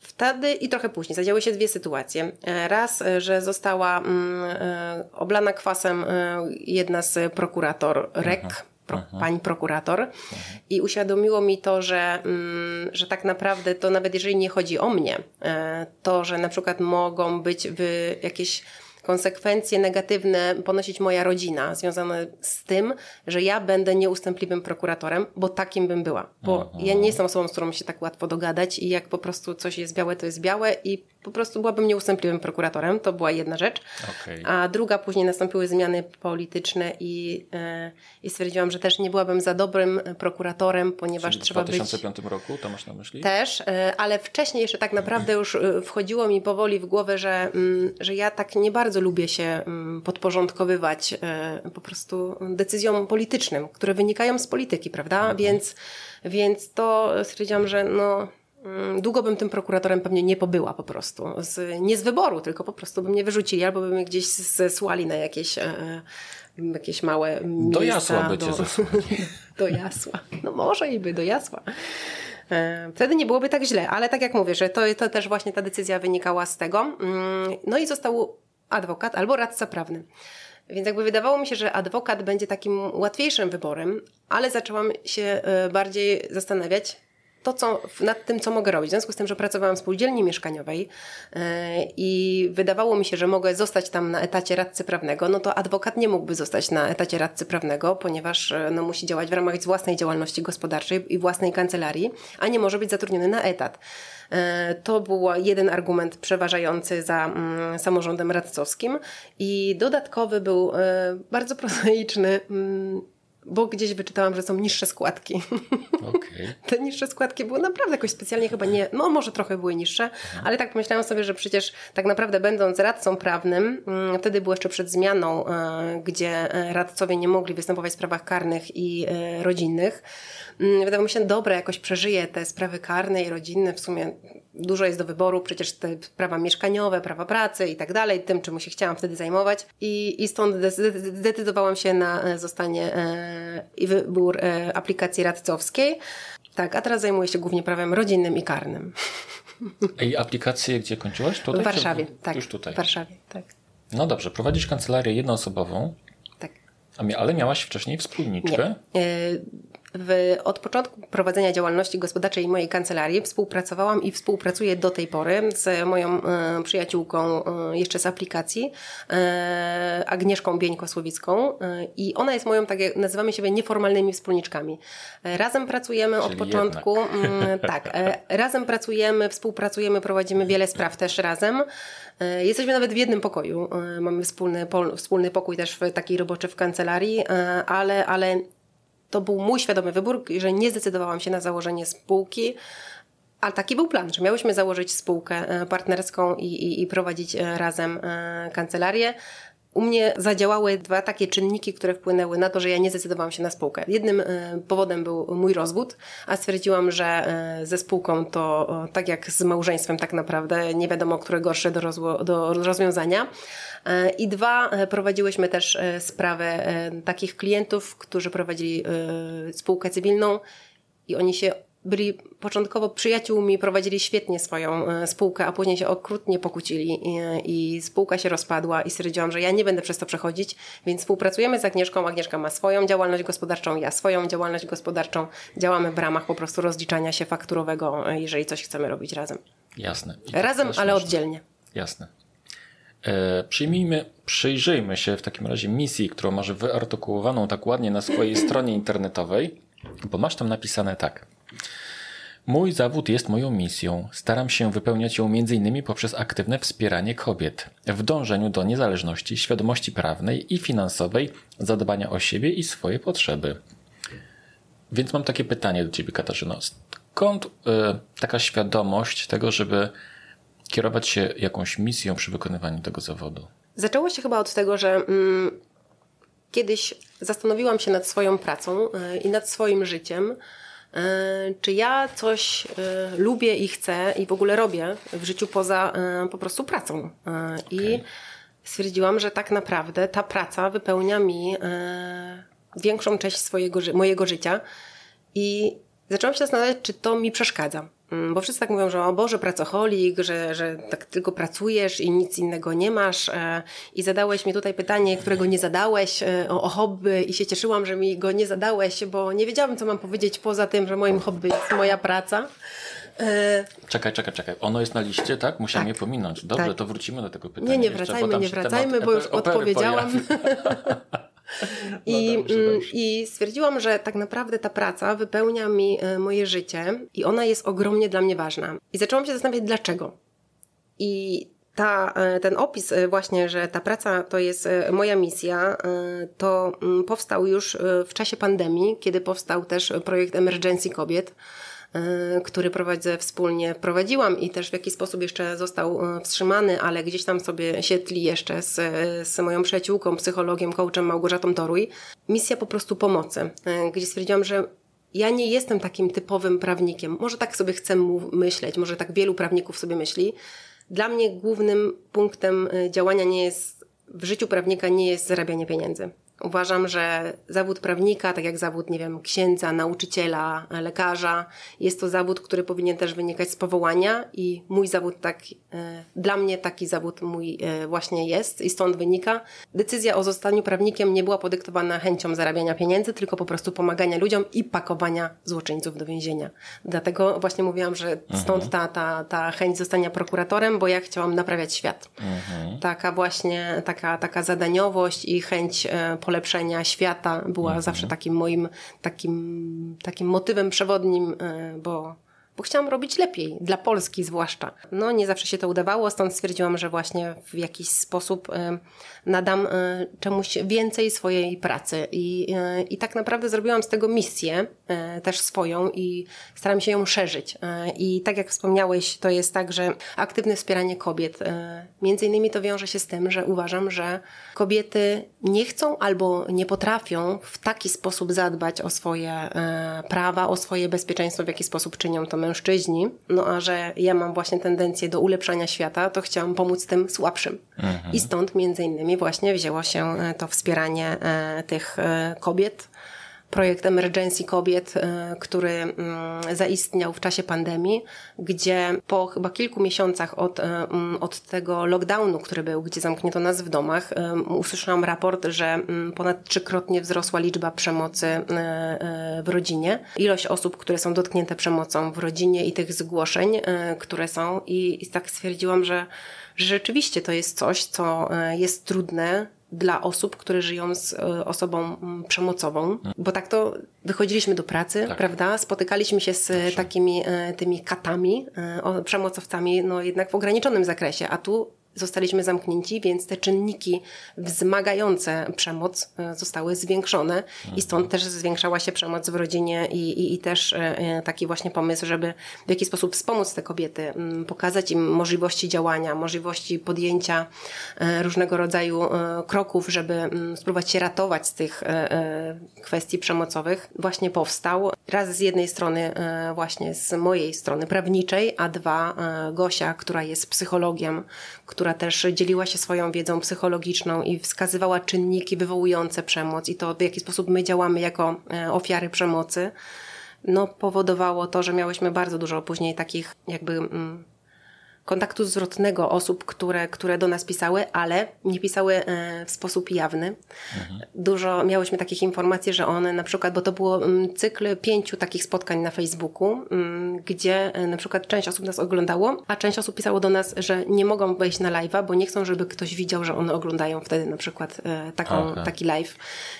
Wtedy i trochę później zadziały się dwie sytuacje. E, raz, e, że została mm, e, oblana kwasem jedna z prokurator REK, mhm. Pro, mhm. pani prokurator mhm. i uświadomiło mi to, że, mm, że tak naprawdę to nawet jeżeli nie chodzi o mnie, to, że na przykład mogą być w jakieś konsekwencje negatywne ponosić moja rodzina, związane z tym, że ja będę nieustępliwym prokuratorem, bo takim bym była. Bo Aha. ja nie jestem osobą, z którą się tak łatwo dogadać i jak po prostu coś jest białe, to jest białe i po prostu byłabym nieustępliwym prokuratorem. To była jedna rzecz. Okay. A druga, później nastąpiły zmiany polityczne i, e, i stwierdziłam, że też nie byłabym za dobrym prokuratorem, ponieważ Czyli trzeba być... W 2005 roku, to masz na myśli? Też, e, ale wcześniej jeszcze tak naprawdę już e, wchodziło mi powoli w głowę, że, mm, że ja tak nie bardzo lubię się mm, podporządkowywać po prostu decyzjom politycznym, które wynikają z polityki, prawda? Mhm. Więc, więc to stwierdziłam, że no Mm, długo bym tym prokuratorem pewnie nie pobyła po prostu. Z, nie z wyboru, tylko po prostu by mnie wyrzucili albo by mnie gdzieś zesłali na jakieś, e, e jakieś małe miejsca. Do jasła by do, do jasła. No może i by do jasła. E, wtedy nie byłoby tak źle, ale tak jak mówię, że to, to też właśnie ta decyzja wynikała z tego. Mm, no i został adwokat albo radca prawny. Więc jakby wydawało mi się, że adwokat będzie takim łatwiejszym wyborem, ale zaczęłam się e, bardziej zastanawiać, to, co, nad tym, co mogę robić. W związku z tym, że pracowałam w spółdzielni mieszkaniowej yy, i wydawało mi się, że mogę zostać tam na etacie radcy prawnego, no to adwokat nie mógłby zostać na etacie radcy prawnego, ponieważ e, no, musi działać w ramach własnej działalności gospodarczej i własnej kancelarii, a nie może być zatrudniony na etat. Yy, to był jeden argument przeważający za mm, samorządem radcowskim i dodatkowy był bardzo prozaiczny mm, bo gdzieś wyczytałam, że są niższe składki. Okay. Te niższe składki były naprawdę jakoś specjalnie chyba nie, no może trochę były niższe, Aha. ale tak pomyślałam sobie, że przecież tak naprawdę będąc radcą prawnym, mm, wtedy było jeszcze przed zmianą, e, gdzie e, radcowie nie mogli występować w sprawach karnych i e, rodzinnych, wydawało mi się, dobre, jakoś przeżyję te sprawy karne i rodzinne. W sumie dużo jest do wyboru, przecież te prawa mieszkaniowe, prawa pracy i tak dalej, tym, czym się chciałam wtedy zajmować. I, i stąd zdecydowałam się na e, zostanie e, i wybór e, aplikacji radcowskiej. Tak, a teraz zajmuję się głównie prawem rodzinnym i karnym. I aplikację gdzie kończyłaś? Tutaj? W Warszawie, tak. Już tutaj. W Warszawie, tak. No dobrze, prowadzisz kancelarię jednoosobową. Tak. Ale miałaś wcześniej wspólniczkę? Nie. W, od początku prowadzenia działalności gospodarczej mojej kancelarii współpracowałam i współpracuję do tej pory z moją e, przyjaciółką e, jeszcze z aplikacji, e, Agnieszką Bieńko-Słowicką e, i ona jest moją, tak jak nazywamy siebie, nieformalnymi wspólniczkami. E, razem pracujemy Czyli od początku, mm, tak, e, razem pracujemy, współpracujemy, prowadzimy wiele spraw też razem. Jesteśmy nawet w jednym pokoju. Mamy wspólny, wspólny pokój też taki roboczy w kancelarii, ale, ale to był mój świadomy wybór, że nie zdecydowałam się na założenie spółki, a taki był plan, że miałyśmy założyć spółkę e, partnerską i, i, i prowadzić e, razem e, kancelarię. U mnie zadziałały dwa takie czynniki, które wpłynęły na to, że ja nie zdecydowałam się na spółkę. Jednym powodem był mój rozwód, a stwierdziłam, że ze spółką to tak jak z małżeństwem tak naprawdę nie wiadomo, które gorsze do, rozło- do rozwiązania. I dwa, prowadziłyśmy też sprawę takich klientów, którzy prowadzili spółkę cywilną i oni się byli początkowo przyjaciółmi, prowadzili świetnie swoją e, spółkę, a później się okrutnie pokłócili i, i, spółka się rozpadła i stwierdziłam, że ja nie będę przez to przechodzić, więc współpracujemy z Agnieszką. Agnieszka ma swoją działalność gospodarczą, ja swoją działalność gospodarczą. Działamy w ramach po prostu rozliczania się fakturowego, e, jeżeli coś chcemy robić razem. Jasne. razem, ale oddzielnie. Jasne. E, przyjmijmy, przyjrzyjmy się w takim razie misji, którą masz wyartykułowaną tak ładnie na swojej stronie internetowej, bo masz tam napisane tak. Mój zawód jest moją misją. Staram się wypełniać ją m.in. poprzez aktywne wspieranie kobiet w dążeniu do niezależności, świadomości prawnej i finansowej, zadbania o siebie i swoje potrzeby. Więc mam takie pytanie do Ciebie, Katarzyno. Skąd y, taka świadomość tego, żeby kierować się jakąś misją przy wykonywaniu tego zawodu? Zaczęło się chyba od tego, że mm, kiedyś zastanowiłam się nad swoją pracą y, i nad swoim życiem czy ja coś e, lubię i chcę i w ogóle robię w życiu poza e, po prostu pracą. I okay. stwierdziłam, że tak naprawdę ta praca wypełnia mi większą część swojego, mojego życia i zaczęłam się zastanawiać, czy to mi przeszkadza. Mm, bo wszyscy tak mówią, że o Boże, pracocholik, że, że tak tylko pracujesz i nic innego nie masz. E, I zadałeś mi tutaj pytanie, którego nie zadałeś e, o, o hobby i się cieszyłam, że mi go nie zadałeś, bo nie wiedziałam, co mam powiedzieć poza tym, że moim hobby jest moja praca. E, czekaj, czekaj, czekaj. Ono jest na liście, tak? Musiałam tak, je pominąć. Dobrze, tak. to wrócimy do tego pytania. Nie, nie wracajmy, jeszcze, nie wracajmy, bo już odpowiedziałam. I, mm, I stwierdziłam, że tak naprawdę ta praca wypełnia mi e, moje życie i ona jest ogromnie dla mnie ważna. I zaczęłam się zastanawiać, dlaczego. I ta, e, ten opis e, właśnie, że ta praca to jest moja misja, to mm, powstał już w czasie pandemii, kiedy powstał też projekt Emergency Kobiet który prowadzę wspólnie, prowadziłam i też w jakiś sposób jeszcze został e, wstrzymany, ale gdzieś tam sobie się tli jeszcze z, z moją przyjaciółką, psychologiem, coachem Małgorzatą Toruj. Misja po prostu pomocy, e, gdzie stwierdziłam, że ja nie jestem takim typowym prawnikiem. Może tak sobie chcę myśleć, może tak wielu prawników sobie myśli. Dla mnie głównym punktem działania nie jest, w życiu prawnika nie jest zarabianie pieniędzy. Uważam, że zawód prawnika, tak jak zawód, nie wiem, księdza, nauczyciela, lekarza, jest to zawód, który powinien też wynikać z powołania i mój zawód tak, e, dla mnie taki zawód mój e, właśnie jest i stąd wynika. Decyzja o zostaniu prawnikiem nie była podyktowana chęcią zarabiania pieniędzy, tylko po prostu pomagania ludziom i pakowania złoczyńców do więzienia. Dlatego właśnie mówiłam, że stąd mhm. ta, ta, ta chęć zostania prokuratorem, bo ja chciałam naprawiać świat. Mhm. Taka właśnie, taka, taka zadaniowość i chęć e, polepszenia świata była mhm. zawsze takim moim takim, takim motywem przewodnim, e, bo bo chciałam robić lepiej, dla Polski zwłaszcza. No nie zawsze się to udawało, stąd stwierdziłam, że właśnie w jakiś sposób y, nadam y, czemuś więcej swojej pracy i, y, i tak naprawdę zrobiłam z tego misję też swoją i staram się ją szerzyć. I tak jak wspomniałeś, to jest tak, że aktywne wspieranie kobiet, między innymi to wiąże się z tym, że uważam, że kobiety nie chcą albo nie potrafią w taki sposób zadbać o swoje prawa, o swoje bezpieczeństwo, w jaki sposób czynią to mężczyźni, no a że ja mam właśnie tendencję do ulepszania świata, to chciałam pomóc tym słabszym. Mhm. I stąd między innymi właśnie wzięło się e, to wspieranie e, tych e, kobiet, projekt Emergency Kobiet, który mm, zaistniał w czasie pandemii, gdzie po chyba kilku miesiącach od, mm, od tego lockdownu, który był, gdzie zamknięto nas w domach, usłyszałam raport, że mm, ponad trzykrotnie wzrosła liczba przemocy w rodzinie. Ilość osób, które są dotknięte przemocą w rodzinie i tych zgłoszeń, które są i, i tak stwierdziłam, że że rzeczywiście to jest coś, co jest trudne dla osób, które żyją z e, osobą mm, przemocową, bo tak to wychodziliśmy do pracy, tak. prawda? Spotykaliśmy się z Dobrze. takimi e, tymi katami, e, przemocowcami, no jednak w ograniczonym zakresie, a tu zostaliśmy zamknięci, więc te czynniki wzmagające przemoc e, zostały zwiększone i stąd też zwiększała się przemoc w rodzinie i, i, i też e, e, taki właśnie pomysł, żeby w jakiś sposób wspomóc te kobiety, pokazać im możliwości działania, możliwości podjęcia różnego rodzaju kroków, żeby spróbować się ratować z tych kwestii przemocowych, właśnie powstał. Raz z jednej strony właśnie z mojej strony prawniczej, a dwa Gosia, która jest psychologiem, która też dzieliła się swoją wiedzą psychologiczną i wskazywała czynniki wywołujące przemoc i to, w jaki sposób my działamy jako e, ofiary przemocy, no powodowało to, że miałyśmy bardzo dużo później takich jakby mm, kontaktu zwrotnego osób, które, które do nas pisały, ale nie pisały e, w sposób jawny. Mhm. Dużo miałyśmy takich informacji, że one na przykład, bo to było cykl pięciu takich spotkań na Facebooku, gdzie e, na przykład część osób nas oglądało, a część osób pisało do nas, że nie mogą wejść na live'a, bo nie chcą, żeby ktoś widział, że one oglądają wtedy na przykład e, taką, okay. taki live.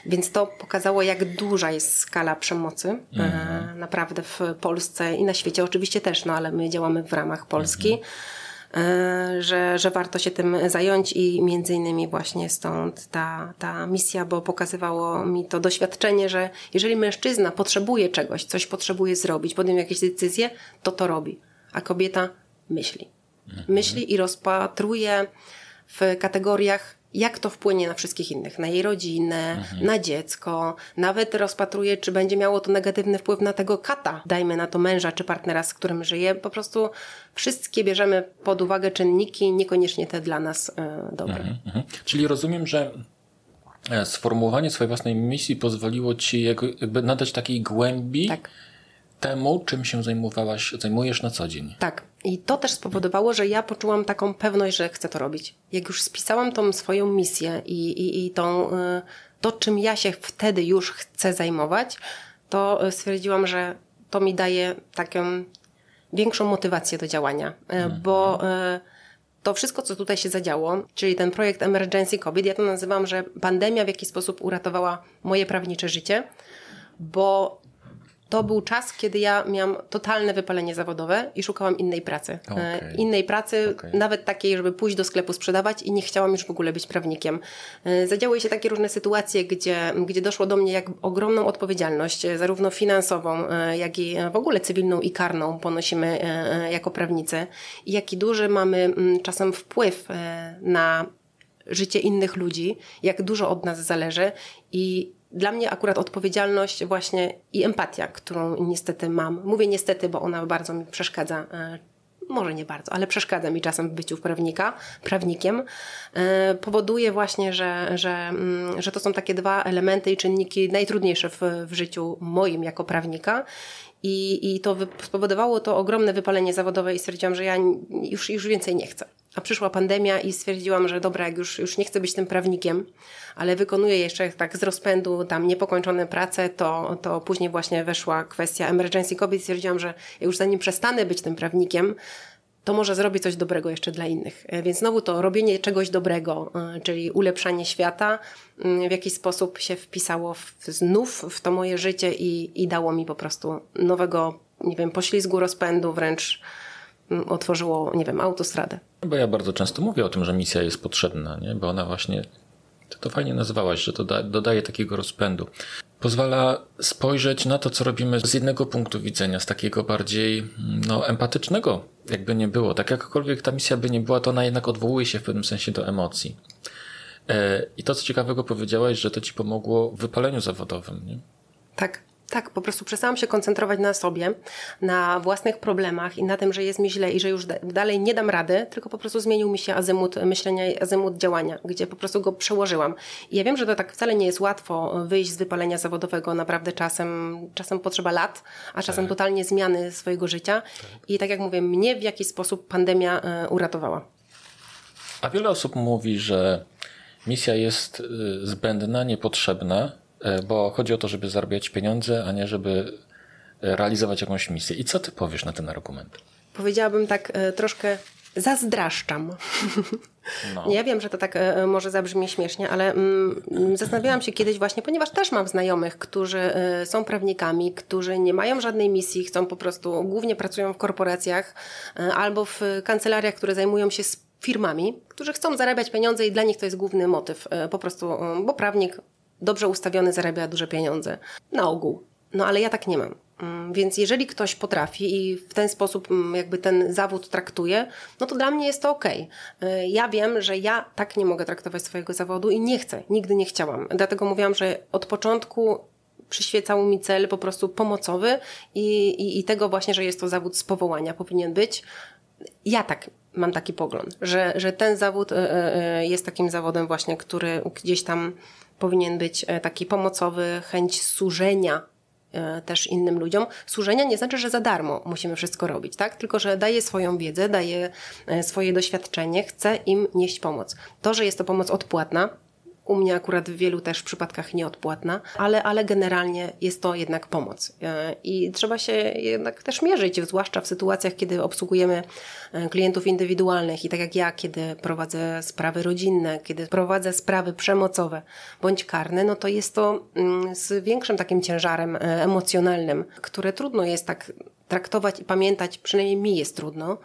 Więc to pokazało, jak duża jest skala przemocy mhm. naprawdę w Polsce i na świecie oczywiście też, no ale my działamy w ramach Polski. Mhm. E, że, że warto się tym zająć i między innymi właśnie stąd ta, ta misja, bo pokazywało mi to doświadczenie, że jeżeli mężczyzna potrzebuje czegoś, coś potrzebuje zrobić, podjąć jakieś decyzje, to to robi, a kobieta myśli. Mhm. Myśli i rozpatruje w kategoriach jak to wpłynie na wszystkich innych, na jej rodzinę, mhm. na dziecko, nawet rozpatruje, czy będzie miało to negatywny wpływ na tego kata, dajmy na to męża czy partnera, z którym żyje. Po prostu wszystkie bierzemy pod uwagę czynniki, niekoniecznie te dla nas e, dobre. Mhm, mhm. Czyli rozumiem, że e, sformułowanie swojej własnej misji pozwoliło ci jakby nadać takiej głębi. Tak temu, czym się zajmowałaś, zajmujesz na co dzień. Tak. I to też spowodowało, że ja poczułam taką pewność, że chcę to robić. Jak już spisałam tą swoją misję i, i, i tą, y, to, czym ja się wtedy już chcę zajmować, to stwierdziłam, że to mi daje taką większą motywację do działania, y, mhm. bo y, to wszystko, co tutaj się zadziało, czyli ten projekt Emergency COVID, ja to nazywam, że pandemia w jakiś sposób uratowała moje prawnicze życie, bo to był czas, kiedy ja miałam totalne wypalenie zawodowe i szukałam innej pracy. E, okay. Innej pracy, okay. nawet takiej, żeby pójść do sklepu sprzedawać i nie chciałam już w ogóle być prawnikiem. E, zadziały się takie różne sytuacje, gdzie, gdzie doszło do mnie jak ogromną odpowiedzialność, e, zarówno finansową, jak i w ogóle cywilną i karną ponosimy jako prawnicy i jaki duży mamy mm, czasem wpływ na życie innych ludzi, jak dużo od nas zależy i dla mnie akurat odpowiedzialność właśnie i empatia, którą niestety mam. Mówię niestety, bo ona bardzo mi przeszkadza. E, może nie bardzo, ale przeszkadza mi czasem w byciu prawnika, prawnikiem, e, powoduje właśnie, że, że, mm, że to są takie dwa elementy i czynniki najtrudniejsze w, w życiu moim jako prawnika i, I to spowodowało to ogromne wypalenie zawodowe i stwierdziłam, że ja już, już więcej nie chcę. A przyszła pandemia i stwierdziłam, że dobra, jak już, już nie chcę być tym prawnikiem, ale wykonuję jeszcze tak z rozpędu tam niepokończone prace, to, to później właśnie weszła kwestia emergency kobiet i stwierdziłam, że już zanim przestanę być tym prawnikiem, to może zrobić coś dobrego jeszcze dla innych. E, więc znowu to robienie czegoś dobrego, e, czyli ulepszanie świata, mm, w jakiś sposób się wpisało w, znów w to moje życie i, i dało mi po prostu nowego nie wiem, poślizgu rozpędu wręcz mm, otworzyło, nie wiem, autostradę. Bo ja bardzo często mówię o tym, że misja jest potrzebna, nie? bo ona właśnie, ty to fajnie nazywałaś, że to da, dodaje takiego rozpędu. Pozwala spojrzeć na to, co robimy z jednego punktu widzenia, z takiego bardziej no, empatycznego, jakby nie było. Tak jakkolwiek ta misja by nie była, to ona jednak odwołuje się w pewnym sensie do emocji. E, I to, co ciekawego powiedziałaś, że to ci pomogło w wypaleniu zawodowym. Nie? Tak. Tak, po prostu przestałam się koncentrować na sobie, na własnych problemach i na tym, że jest mi źle i że już dalej nie dam rady, tylko po prostu zmienił mi się azymut myślenia i azymut działania, gdzie po prostu go przełożyłam. I ja wiem, że to tak wcale nie jest łatwo wyjść z wypalenia zawodowego, naprawdę czasem, czasem potrzeba lat, a czasem tak. totalnie zmiany swojego życia. Tak. I tak jak mówię, mnie w jakiś sposób pandemia e, uratowała. A wiele osób mówi, że misja jest y, zbędna, niepotrzebna, E, bo chodzi o to, żeby zarabiać pieniądze, a nie żeby e, realizować jakąś misję. I co ty powiesz na ten argument? Powiedziałabym tak e, troszkę zazdraszczam. No. Ja wiem, że to tak e, może zabrzmi śmiesznie, ale mm, zastanawiałam się kiedyś właśnie, ponieważ też mam znajomych, którzy e, są prawnikami, którzy nie mają żadnej misji, chcą po prostu, głównie pracują w korporacjach e, albo w kancelariach, które zajmują się firmami, którzy chcą zarabiać pieniądze i dla nich to jest główny motyw. E, po prostu, e, bo prawnik dobrze ustawiony zarabia duże pieniądze. Na ogół. No ale ja tak nie mam. Mm, więc jeżeli ktoś potrafi i w ten sposób mm, jakby ten zawód traktuje, no to dla mnie jest to ok. Ja wiem, że ja tak nie mogę traktować swojego zawodu i nie chcę, nigdy nie chciałam. Dlatego mówiłam, że od początku przyświecał mi cel po prostu pomocowy i, i, i tego właśnie, że jest to zawód z powołania, powinien być. Ja tak mam taki pogląd, że, że ten zawód e, e, jest takim zawodem właśnie, który gdzieś tam powinien być e, taki pomocowy, chęć służenia e, też innym ludziom. Służenia nie znaczy, że za darmo musimy wszystko robić, tak? Tylko, że daje swoją wiedzę, daje e, swoje doświadczenie, chce im nieść pomoc. To, że jest to pomoc odpłatna, u mnie akurat w wielu też przypadkach nieodpłatna, ale, ale generalnie jest to jednak pomoc. E, I trzeba się jednak też mierzyć, zwłaszcza w sytuacjach, kiedy obsługujemy e, klientów indywidualnych i tak jak ja, kiedy prowadzę sprawy rodzinne, kiedy prowadzę sprawy przemocowe bądź karne, no to jest to mm, z większym takim ciężarem e, emocjonalnym, które trudno jest tak traktować i pamiętać, przynajmniej mi jest trudno,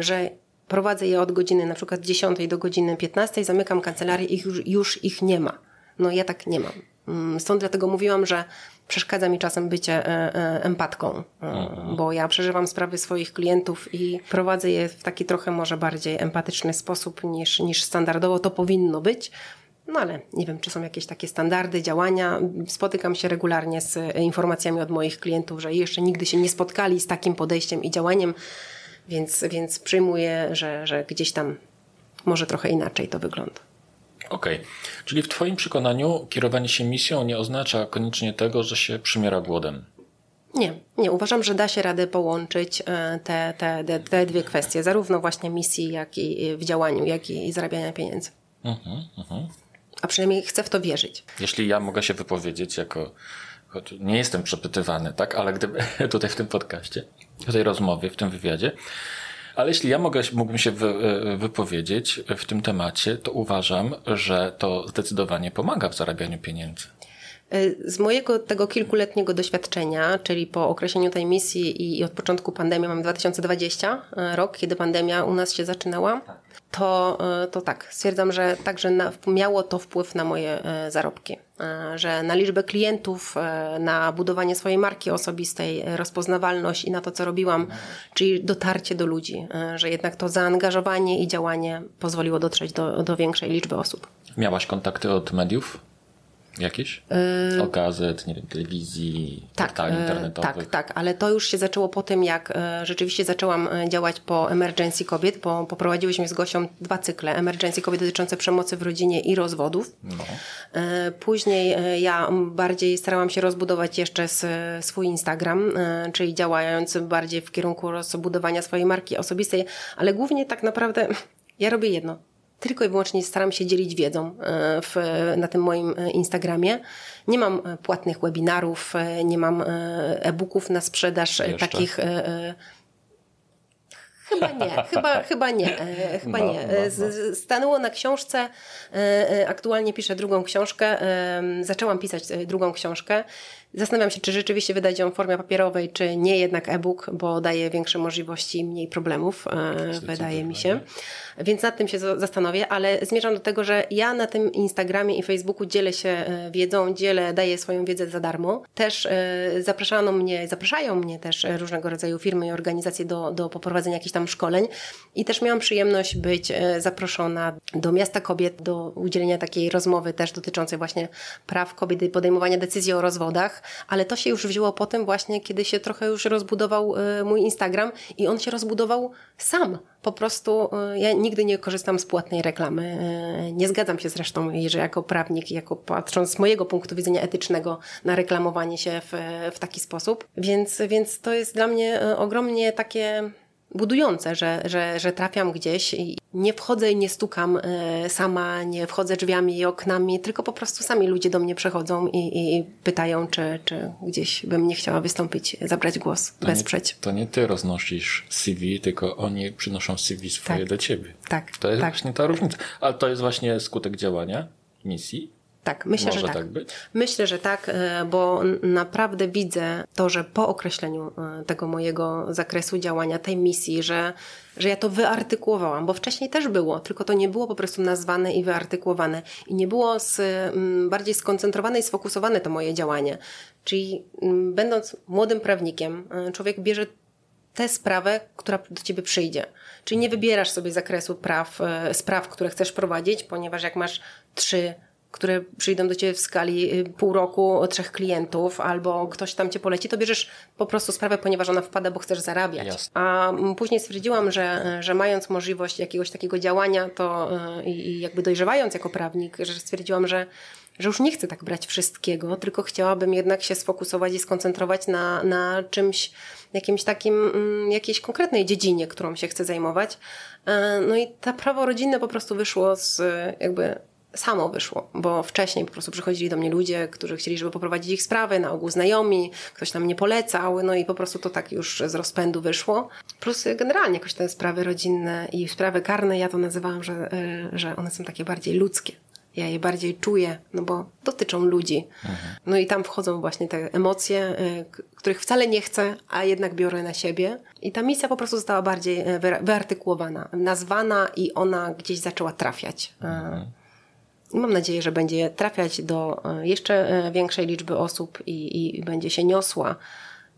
że prowadzę je od godziny na przykład 10 do godziny 15, zamykam kancelarię i już, już ich nie ma. No ja tak nie mam. Mm, stąd dlatego mówiłam, że przeszkadza mi czasem bycie e, e, empatką, e, mhm. bo ja przeżywam sprawy swoich klientów i prowadzę je w taki trochę może bardziej empatyczny sposób niż, niż standardowo to powinno być. No ale nie wiem, czy są jakieś takie standardy działania. Spotykam się regularnie z informacjami od moich klientów, że jeszcze nigdy się nie spotkali z takim podejściem i działaniem. Więc, więc przyjmuję, że, że gdzieś tam może trochę inaczej to wygląda. Okej, okay. czyli w Twoim przekonaniu kierowanie się misją nie oznacza koniecznie tego, że się przymiera głodem. Nie, nie. Uważam, że da się radę połączyć e, te, te, te, te dwie kwestie, zarówno właśnie misji, jak i w działaniu, jak i zarabiania pieniędzy. Uh -huh, uh -huh. A przynajmniej chcę w to wierzyć. Jeśli ja mogę się wypowiedzieć jako, choć nie jestem przepytywany, tak, ale gdyby tutaj w tym podcaście, w tej rozmowie, w tym wywiadzie. Ale jeśli ja mogę, mógłbym się wy, e, wypowiedzieć w tym temacie, to uważam, że to zdecydowanie pomaga w zarabianiu pieniędzy. E, z mojego tego kilkuletniego doświadczenia, czyli po określeniu tej misji i od początku pandemii, mamy 2020 e, rok, kiedy pandemia u nas się zaczynała, to, to tak, stwierdzam, że także na, miało to wpływ na moje zarobki. E, że na liczbę klientów, e, na budowanie swojej marki osobistej, e, rozpoznawalność i na to, co robiłam, czyli dotarcie do ludzi, że jednak to zaangażowanie i działanie pozwoliło dotrzeć do, do większej liczby osób. Miałaś kontakty od mediów? Jakieś? Yy... O gazet, nie wiem, telewizji, tak, portali yy, internetowych. Tak, tak, ale to już się zaczęło po tym, jak yy, rzeczywiście zaczęłam działać po Emergency Kobiet, bo poprowadziłyśmy z Gosią dwa cykle Emergency Kobiet dotyczące przemocy w rodzinie i rozwodów. No. Później ja bardziej starałam się rozbudować jeszcze swój Instagram, czyli działając bardziej w kierunku rozbudowania swojej marki osobistej, ale głównie tak naprawdę ja robię jedno tylko i wyłącznie staram się dzielić wiedzą e, w, na tym moim e, Instagramie. Nie mam e, płatnych webinarów, nie mam e-booków na sprzedaż Jeszcze? takich. Chyba nie, chyba, chyba nie, chyba no, nie. No, no. Stanęło na książce, aktualnie piszę drugą książkę, zaczęłam pisać drugą książkę. Zastanawiam się, czy rzeczywiście wydać ją w formie papierowej, czy nie jednak e-book, bo daje większe możliwości i mniej problemów, e, wydaje mi się. Więc nad tym się zastanowię, ale zmierzam do tego, że ja na tym Instagramie i Facebooku dzielę się e, wiedzą, dzielę, daję swoją wiedzę za darmo. Też e, zapraszano mnie, zapraszają mnie też różnego rodzaju firmy i organizacje do, do poprowadzenia jakichś tam szkoleń i też miałam przyjemność być zaproszona do Miasta Kobiet do udzielenia takiej rozmowy też dotyczącej właśnie praw kobiet i podejmowania decyzji o rozwodach ale to się już wzięło potem właśnie, kiedy się trochę już rozbudował y, mój Instagram i on się rozbudował sam. Po prostu y, ja nigdy nie korzystam z płatnej reklamy. Y, nie zgadzam się zresztą, że jako prawnik, jako patrząc z mojego punktu widzenia etycznego na reklamowanie się w, w taki sposób. Więc, więc to jest dla mnie ogromnie takie budujące, że, że, że trafiam gdzieś i nie wchodzę i nie stukam e, sama, nie wchodzę drzwiami i oknami, tylko po prostu sami ludzie do mnie przechodzą i, i pytają, czy, czy gdzieś bym nie chciała wystąpić, zabrać głos, to wesprzeć. Nie, to nie ty roznosisz CV, tylko oni przynoszą CV swoje tak. do ciebie. Tak. To jest tak. właśnie ta różnica. Ale to jest właśnie skutek działania misji tak, myślę, Może że tak. tak być? Myślę, że tak, e, bo naprawdę widzę to, że po określeniu e, tego mojego zakresu działania, tej misji, że, że ja to wyartykułowałam, bo wcześniej też było, tylko to nie było po prostu nazwane i wyartykułowane i nie było z, bardziej skoncentrowane i sfokusowane to moje działanie. Czyli będąc młodym prawnikiem, e, człowiek bierze tę sprawę, która do ciebie przyjdzie. Czyli nie wybierasz sobie zakresu praw, spraw, które chcesz prowadzić, ponieważ jak masz trzy które przyjdą do Ciebie w skali y, pół roku trzech klientów, albo ktoś tam Cię poleci, to bierzesz po prostu sprawę, ponieważ ona wpada, bo chcesz zarabiać. Jasne. A później stwierdziłam, że, że mając możliwość jakiegoś takiego działania, to y, i jakby dojrzewając jako prawnik, że stwierdziłam, że że już nie chcę tak brać wszystkiego, tylko chciałabym jednak się sfokusować i skoncentrować na, na czymś, jakimś takim, mm, jakiejś konkretnej dziedzinie, którą się chcę zajmować. E, no i ta prawo rodzinne po prostu wyszło z jakby samo wyszło, bo wcześniej po prostu przychodzili do mnie ludzie, którzy chcieli, żeby poprowadzić ich sprawy, na ogół znajomi, ktoś tam mnie polecał, no i po prostu to tak już z rozpędu wyszło. Plus generalnie jakoś te sprawy rodzinne i sprawy karne, ja to nazywałam, że, e, że one są takie bardziej ludzkie. Ja je bardziej czuję, no bo dotyczą ludzi. Mhm. No i tam wchodzą właśnie te emocje, e, których wcale nie chcę, a jednak biorę na siebie. I ta misja po prostu została bardziej e, wyartykułowana, nazwana i ona gdzieś zaczęła trafiać. Mhm. Mam nadzieję, że będzie trafiać do e, jeszcze e, większej liczby osób i, i będzie się niosła.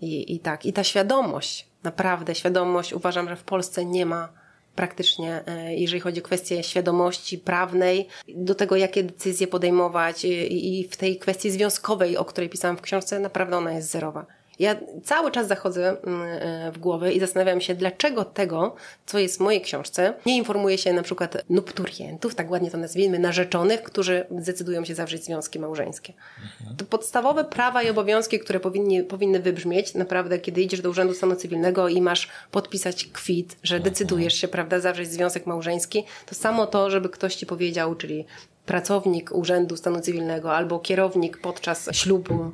I, I tak, i ta świadomość, naprawdę świadomość, uważam, że w Polsce nie ma praktycznie, e, jeżeli chodzi o kwestię świadomości prawnej, do tego, jakie decyzje podejmować i w tej kwestii związkowej, o której pisałam w książce, naprawdę ona jest zerowa. Ja cały czas zachodzę mm, e, w głowę i zastanawiam się, dlaczego tego, co jest w mojej książce, nie informuje się na przykład nupturientów, tak ładnie to nazwijmy, narzeczonych, którzy zdecydują się zawrzeć związki małżeńskie. Mhm. To podstawowe prawa i obowiązki, które powinni, powinny wybrzmieć, naprawdę, kiedy idziesz do Urzędu Stanu Cywilnego i masz podpisać kwit, że mhm. decydujesz się, prawda, zawrzeć związek małżeński, to samo to, żeby ktoś ci powiedział, czyli pracownik Urzędu Stanu Cywilnego albo kierownik podczas ślubu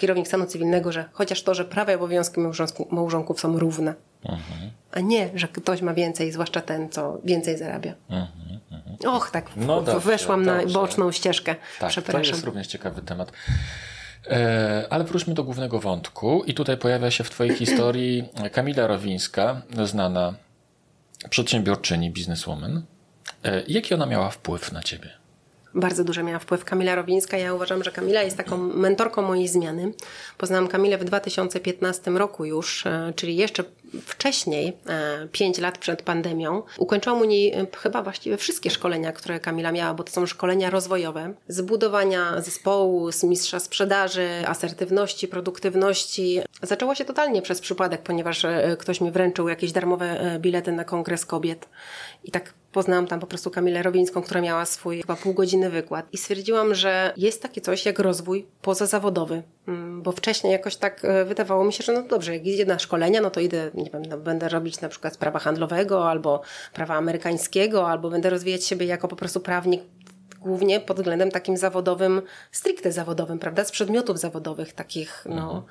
kierownik stanu cywilnego, że chociaż to, że prawa i obowiązki małżonków są równe, mhm. a nie, że ktoś ma więcej, zwłaszcza ten, co więcej zarabia. Mhm, mhm. Och, tak, no dobrze, weszłam dobrze. na boczną ścieżkę. Tak, Przepraszam. to jest również ciekawy temat. E, ale wróćmy do głównego wątku. I tutaj pojawia się w Twojej historii Kamila Rowińska, znana przedsiębiorczyni, bizneswoman. E, jaki ona miała wpływ na Ciebie? Bardzo duży miała wpływ Kamila Rowińska. Ja uważam, że Kamila jest taką mentorką mojej zmiany. Poznałam Kamilę w 2015 roku już, e, czyli jeszcze wcześniej, 5 e, lat przed pandemią. Ukończyłam u niej e, chyba właściwie wszystkie szkolenia, które Kamila miała, bo to są szkolenia rozwojowe. Z budowania zespołu, z mistrza sprzedaży, asertywności, produktywności. Zaczęło się totalnie przez przypadek, ponieważ ktoś mi wręczył jakieś darmowe bilety na kongres kobiet. I tak poznałam tam po prostu Kamilę Robińską, która miała swój chyba pół godziny wykład i stwierdziłam, że jest takie coś jak rozwój pozazawodowy, mm, bo wcześniej jakoś tak e, wydawało mi się, że no dobrze, jak idę na szkolenia, no to idę, nie wiem, no będę robić na przykład prawa handlowego albo prawa amerykańskiego, albo będę rozwijać siebie jako po prostu prawnik głównie pod względem takim zawodowym, stricte zawodowym, prawda, z przedmiotów zawodowych takich, no.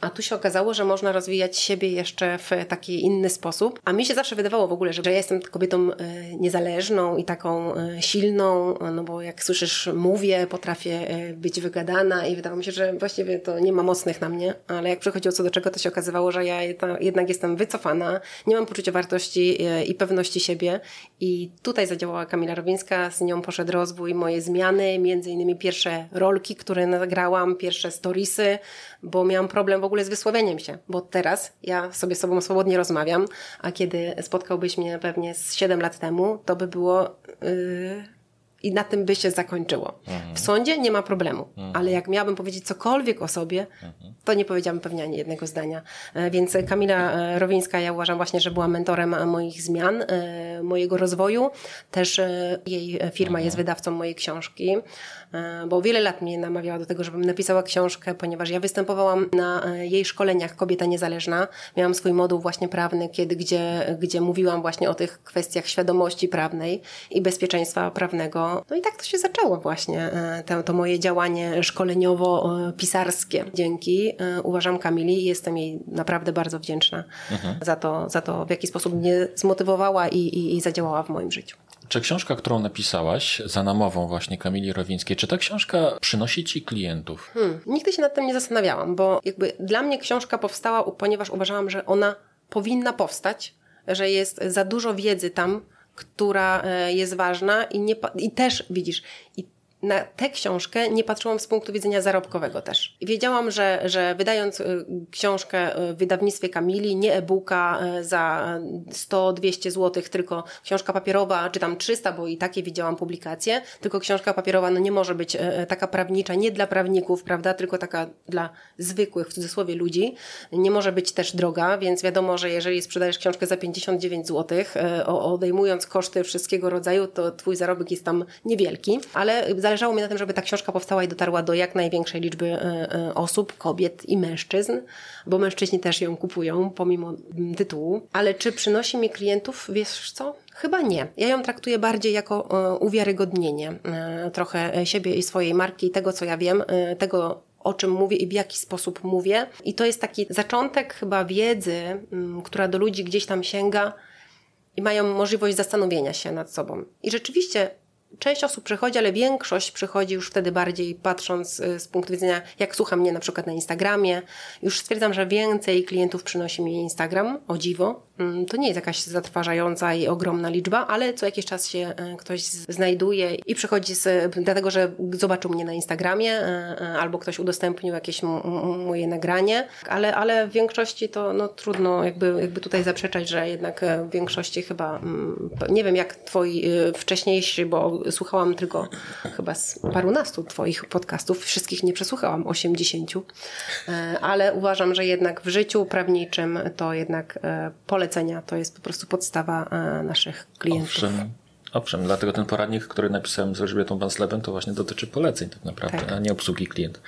A tu się okazało, że można rozwijać siebie jeszcze w taki inny sposób. A mi się zawsze wydawało w ogóle, że ja jestem kobietą e, niezależną i taką e, silną, no bo jak słyszysz, mówię, potrafię e, być wygadana i wydawało mi się, że właściwie to nie ma mocnych na mnie, ale jak przychodziło co do czego, to się okazywało, że ja jednak jestem wycofana, nie mam poczucia wartości i pewności siebie i tutaj zadziałała Kamila Rowińska, z nią poszedł rozwój, moje zmiany, między innymi pierwsze rolki, które nagrałam, pierwsze storiesy, bo miałam problem w ogóle z wysławieniem się, bo teraz ja sobie z sobą swobodnie rozmawiam, a kiedy spotkałbyś mnie pewnie z 7 lat temu, to by było... Yy i na tym by się zakończyło. Mhm. W sądzie nie ma problemu, mhm. ale jak miałabym powiedzieć cokolwiek o sobie, mhm. to nie powiedziałabym pewnie ani jednego zdania. E, więc Kamila e, Rowińska, ja uważam właśnie, że była mentorem moich zmian, e, mojego rozwoju. Też jej firma jest wydawcą mojej książki. E, bo wiele lat mnie namawiała do tego, żebym napisała książkę, ponieważ ja występowałam na e, jej szkoleniach Kobieta Niezależna. Miałam swój moduł właśnie prawny, kiedy, gdzie, gdzie mówiłam właśnie o tych kwestiach świadomości prawnej i bezpieczeństwa prawnego. No i tak to się zaczęło właśnie, e, to, to moje działanie szkoleniowo-pisarskie. Dzięki uważam Kamili i jestem jej naprawdę bardzo wdzięczna mhm. za, to, za to, w jaki sposób mnie zmotywowała i, i, i zadziałała w moim życiu. Czy książka, którą napisałaś za namową właśnie Kamili Rowińskiej, czy ta książka przynosi ci klientów? Hmm, nigdy się nad tym nie zastanawiałam, bo jakby dla mnie książka powstała, ponieważ uważałam, że ona powinna powstać, że jest za dużo wiedzy tam, która e, jest ważna i, nie, i też widzisz, i na tę książkę nie patrzyłam z punktu widzenia zarobkowego też. Wiedziałam, że, że wydając y, książkę y, w wydawnictwie Kamili, nie e-booka y, za 100-200 zł, tylko książka papierowa, czy tam 300, bo i takie widziałam publikacje, tylko książka papierowa no nie może być taka prawnicza, nie dla prawników, prawda, tylko taka dla zwykłych, w cudzysłowie, ludzi. Nie może być też droga, więc wiadomo, że jeżeli sprzedajesz książkę za 59 zł, odejmując koszty wszystkiego rodzaju, to twój zarobek jest tam niewielki, ale zależało mi na tym, żeby ta książka powstała i dotarła do jak największej liczby e, e, osób, kobiet i mężczyzn, bo mężczyźni też ją kupują pomimo tytułu. Ale czy przynosi mi klientów, wiesz co? Chyba nie. Ja ją traktuję bardziej jako e, uwiarygodnienie trochę siebie i swojej marki tego, co ja wiem, tego, o czym mówię i w jaki sposób mówię. I to jest taki zaczątek chyba wiedzy, która do ludzi gdzieś tam sięga i mają możliwość zastanowienia się nad sobą. I rzeczywiście Część osób przychodzi, ale większość przychodzi już wtedy bardziej patrząc y, z punktu widzenia, jak słucha mnie na przykład na Instagramie. Już stwierdzam, że więcej klientów przynosi mi Instagram, o dziwo. Mm, to nie jest jakaś zatrważająca i ogromna liczba, ale co jakiś czas się y, ktoś znajduje i przychodzi z, dlatego, że zobaczył mnie na Instagramie y, albo ktoś udostępnił jakieś moje nagranie, ale, ale w większości to no, trudno jakby, jakby tutaj zaprzeczać, że jednak w większości chyba, mm, nie wiem jak twoi wcześniejsi, bo słuchałam tylko chyba z parunastu Twoich podcastów, wszystkich nie przesłuchałam, 80, e, ale uważam, że jednak w życiu prawniczym to jednak e, polecenia to jest po prostu podstawa e, naszych klientów. Owszem. Owszem, dlatego ten poradnik, który napisałem z Elżbietą Van Sleben, to właśnie dotyczy poleceń tak naprawdę, tak. a nie obsługi klienta.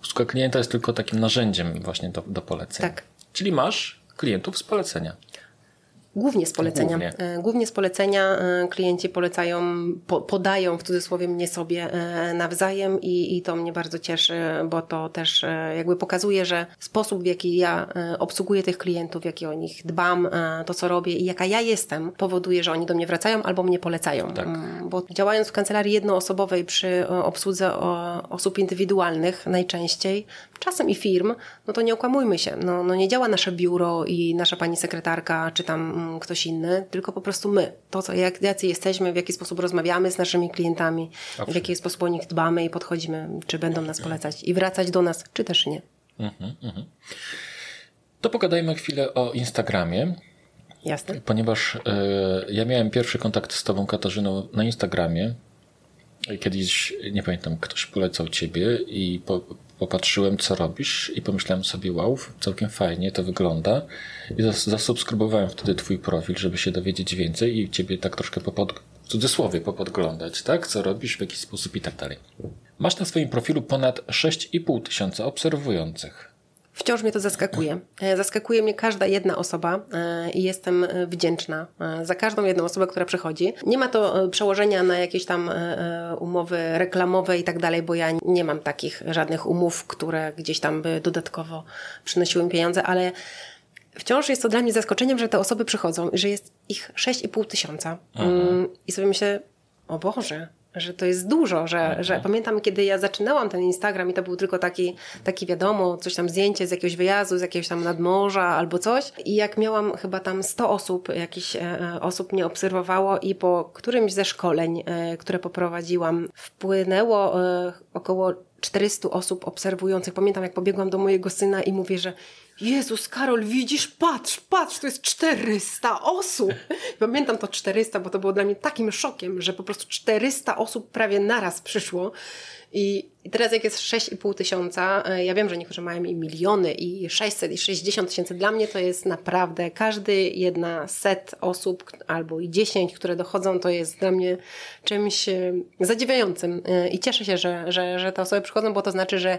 Obsługa klienta jest tylko takim narzędziem właśnie do, do poleceń. Tak. Czyli masz klientów z polecenia. Głównie z polecenia. Głównie, e, Głównie z polecenia e, klienci polecają, po, podają w cudzysłowie mnie sobie e, nawzajem i, i to mnie bardzo cieszy, bo to też jakby pokazuje, że sposób w jaki ja obsługuję tych klientów, w jaki o nich dbam, to co robię i jaka ja jestem, powoduje, że oni do mnie wracają albo mnie polecają. Tak. Mm, bo działając w kancelarii jednoosobowej przy obsłudze osób indywidualnych najczęściej, czasem i firm, no to nie okłamujmy się. No, no nie działa nasze biuro i nasza pani sekretarka, czy tam ktoś inny, tylko po prostu my. To, co, jak, jacy jesteśmy, w jaki sposób rozmawiamy z naszymi klientami, w jaki sposób o nich dbamy i podchodzimy, czy będą nas polecać i wracać do nas, czy też nie. Mhm, mhm. To pogadajmy chwilę o Instagramie. Jasne. Ponieważ y, ja miałem pierwszy kontakt z Tobą, Katarzyną, na Instagramie. Kiedyś, nie pamiętam, ktoś polecał Ciebie i po, popatrzyłem, co robisz i pomyślałem sobie, wow, całkiem fajnie to wygląda. I zasubskrybowałem wtedy twój profil, żeby się dowiedzieć więcej i ciebie tak troszkę popod, w cudzysłowie popodglądać, tak? Co robisz, w jaki sposób i tak dalej. Masz na swoim profilu ponad 6,5 tysiąca obserwujących. Wciąż mnie to zaskakuje. E, zaskakuje mnie każda jedna osoba e, i jestem e, wdzięczna za każdą jedną osobę, która przychodzi. Nie ma to przełożenia na jakieś tam umowy reklamowe i tak dalej, bo ja nie mam takich żadnych umów, które gdzieś tam by dodatkowo przynosiły mi pieniądze, ale wciąż jest to dla mnie zaskoczeniem, że te osoby przychodzą i że jest ich 6,5 tysiąca. Mm, I sobie myślę, o Boże, że to jest dużo, że, mhm. że pamiętam, kiedy ja zaczynałam ten Instagram i to był tylko taki, taki wiadomo, coś tam zdjęcie z jakiegoś wyjazdu, z jakiegoś tam nadmorza albo coś i jak miałam chyba tam 100 osób, jakiś e, e, osób mnie obserwowało i po którymś ze szkoleń, e, które poprowadziłam, wpłynęło e, około 400 osób obserwujących. Pamiętam, jak pobiegłam do mojego syna i mówię, że Jezus, Karol, widzisz, patrz, patrz, to jest 400 osób. Pamiętam to 400, bo to było dla mnie takim szokiem, że po prostu 400 osób prawie naraz przyszło. I, teraz jak jest 6,5 tysiąca, e, ja wiem, że niektórzy mają i miliony, i 600, i 60 tysięcy. Dla mnie to jest naprawdę, każdy jedna set osób, albo i 10, które dochodzą, to jest dla mnie czymś e, zadziwiającym. E, I cieszę się, że, że, że te osoby przychodzą, bo to znaczy, że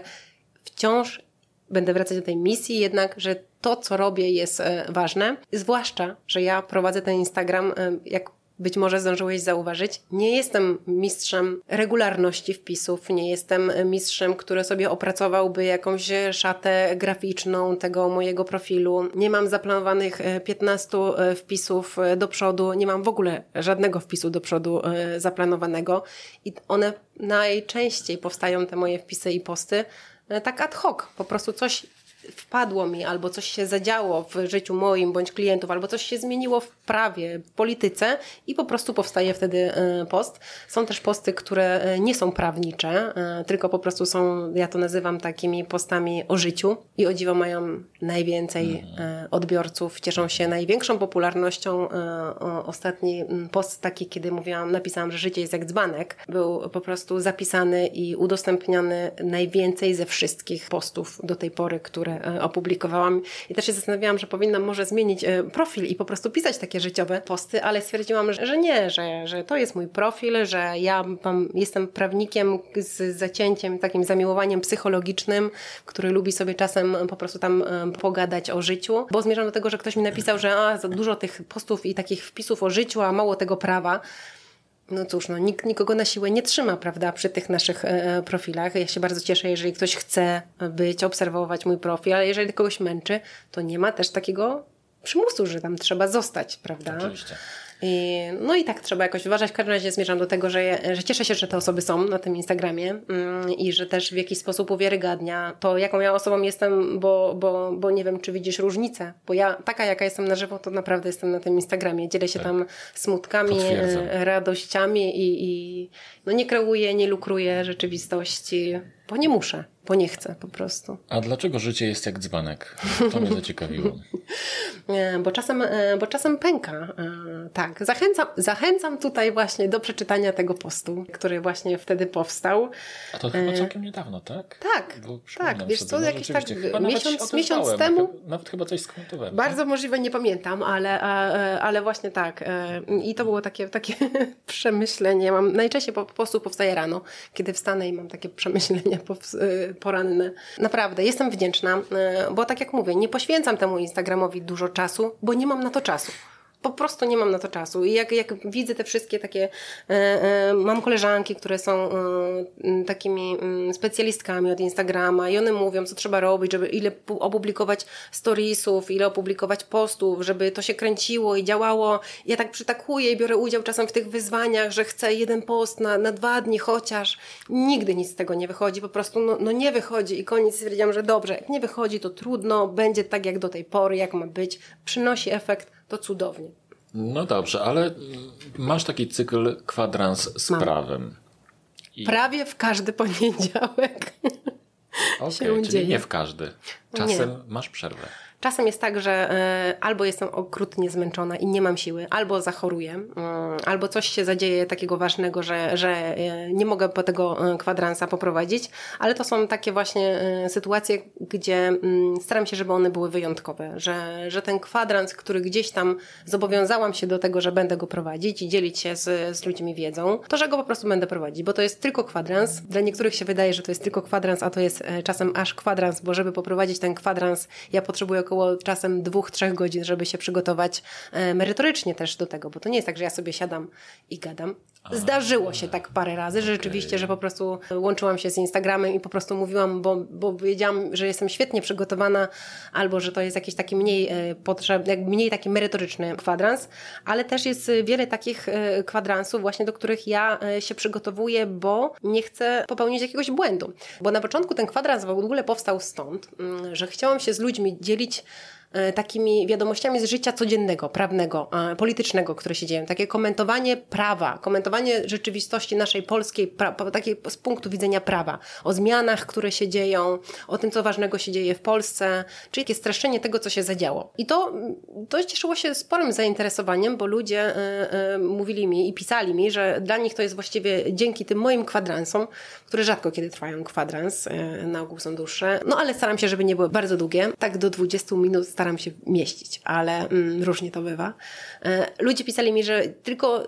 wciąż będę wracać do tej misji, jednak, że to, co robię, jest e, ważne. Zwłaszcza, że ja prowadzę ten Instagram, e, jak być może zdążyłeś zauważyć, nie jestem mistrzem regularności wpisów, nie jestem mistrzem, który sobie opracowałby jakąś szatę graficzną tego mojego profilu. Nie mam zaplanowanych 15 e, wpisów do przodu, nie mam w ogóle żadnego wpisu do przodu zaplanowanego i one najczęściej powstają te moje wpisy i posty E, tak ad hoc, po prostu coś wpadło mi, albo coś się zadziało w życiu moim bądź klientów, albo coś się zmieniło w prawie, w polityce i po prostu powstaje wtedy e, post. Są też posty, które e, nie są prawnicze, tylko po prostu są, ja to nazywam takimi postami o życiu i o dziwo mają najwięcej odbiorców, cieszą się największą popularnością. Ostatni post taki, kiedy mówiłam, napisałam, że życie jest jak dzbanek, był po prostu zapisany i udostępniony najwięcej ze wszystkich postów do tej pory, które E, opublikowałam. I też się zastanawiałam, że powinnam może zmienić e, profil i po prostu pisać takie życiowe posty, ale stwierdziłam, że nie, że, że to jest mój profil, że ja jestem prawnikiem z zacięciem, takim zamiłowaniem psychologicznym, który lubi sobie czasem po prostu tam e, pogadać o życiu, bo zmierzam do tego, że ktoś mi napisał, że a, za dużo tych postów i takich wpisów o życiu, a mało tego prawa. No cóż, no, nikt nikogo na siłę nie trzyma, prawda, przy tych naszych e, profilach. Ja się bardzo cieszę, jeżeli ktoś chce być, obserwować mój profil, ale jeżeli kogoś męczy, to nie ma też takiego przymusu, że tam trzeba zostać, prawda? Oczywiście. I, no i tak trzeba jakoś uważać. W każdym razie zmierzam do tego, że, że cieszę się, że te osoby są na tym Instagramie mm, i że też w jakiś sposób uwiarygadnia to, jaką ja osobą jestem, bo, bo, bo nie wiem, czy widzisz różnicę. Bo ja taka, jaka jestem na żywo, to naprawdę jestem na tym Instagramie. Dzielę się tak. tam smutkami, Potwierdzam. radościami i, i no nie kreuję, nie lukruję rzeczywistości, bo nie muszę bo nie chcę po prostu. A dlaczego życie jest jak dzbanek? To mnie zaciekawiło. bo, czasem, e, bo czasem pęka. E, tak, zachęcam, zachęcam tutaj właśnie do przeczytania tego postu, który właśnie wtedy powstał. A to chyba e, całkiem niedawno, tak? Tak, tak. Wiesz co, no, jakiś tak miesiąc, miesiąc temu. Nawet, chyba coś skomentowałem. Bardzo tak? możliwe, nie pamiętam, ale, ale właśnie tak. I to było takie, takie przemyślenie. Mam, najczęściej po prostu powstaje rano, kiedy wstanę i mam takie przemyślenia poranne. Naprawdę, jestem wdzięczna, e, bo tak jak mówię, nie poświęcam temu Instagramowi dużo czasu, bo nie mam na to czasu po prostu nie mam na to czasu. I jak, jak widzę te wszystkie takie, e, e, mam koleżanki, które są e, takimi specjalistkami od Instagrama i one mówią, co trzeba robić, żeby ile opublikować storiesów, ile opublikować postów, żeby to się kręciło i działało. Ja tak przytakuję i biorę udział czasem w tych wyzwaniach, że chcę jeden post na, na dwa dni chociaż. Nigdy nic z tego nie wychodzi, po prostu no, no nie wychodzi i koniec stwierdziłam, że dobrze, jak nie wychodzi, to trudno, będzie tak jak do tej pory, jak ma być, przynosi efekt, to cudownie. No dobrze, ale masz taki cykl kwadrans z Mam. prawem. I... Prawie w każdy poniedziałek. Okej, okay, czyli nie w każdy. Czasem nie. masz przerwę. Czasem jest tak, że e, albo jestem okrutnie zmęczona i nie mam siły, albo zachoruję, mm, albo coś się zadzieje takiego ważnego, że, że e, nie mogę po tego e, kwadransa poprowadzić, ale to są takie właśnie sytuacje, gdzie mm, staram się, żeby one były wyjątkowe, że, że ten kwadrans, który gdzieś tam zobowiązałam się do tego, że będę go prowadzić i dzielić się z, z ludźmi wiedzą, to że go po prostu będę prowadzić, bo to jest tylko kwadrans. Dla niektórych się wydaje, że to jest tylko kwadrans, a to jest czasem aż kwadrans, bo żeby poprowadzić ten kwadrans, ja potrzebuję około czasem dwóch, trzech godzin, żeby się przygotować e, merytorycznie też do tego, bo to nie jest tak, że ja sobie siadam i gadam. Zdarzyło się tak parę razy, że rzeczywiście, że po prostu łączyłam się z Instagramem i po prostu mówiłam, bo, bo wiedziałam, że jestem świetnie przygotowana, albo że to jest jakiś taki mniej e, potrzebny, mniej taki merytoryczny kwadrans, ale też jest wiele takich e, kwadransów właśnie, do których ja się przygotowuję, bo nie chcę popełnić jakiegoś błędu. Bo na początku ten kwadrans w ogóle powstał stąd, mm, że chciałam się z ludźmi dzielić E, takimi wiadomościami z życia codziennego, prawnego, politycznego, które się dzieją. Takie komentowanie prawa, komentowanie rzeczywistości naszej polskiej, takie z punktu widzenia prawa, o zmianach, które się dzieją, o tym, co ważnego się dzieje w Polsce, czyli takie streszczenie tego, co się zadziało. I to, to cieszyło się sporym zainteresowaniem, bo ludzie y, y, mówili mi i pisali mi, że dla nich to jest właściwie dzięki tym moim kwadransom, które rzadko kiedy trwają kwadrans, y, na ogół są dłuższe, no ale staram się, żeby nie były bardzo długie, tak do 20 minut staram się mieścić, ale mm, różnie to bywa. E, ludzie pisali mi, że tylko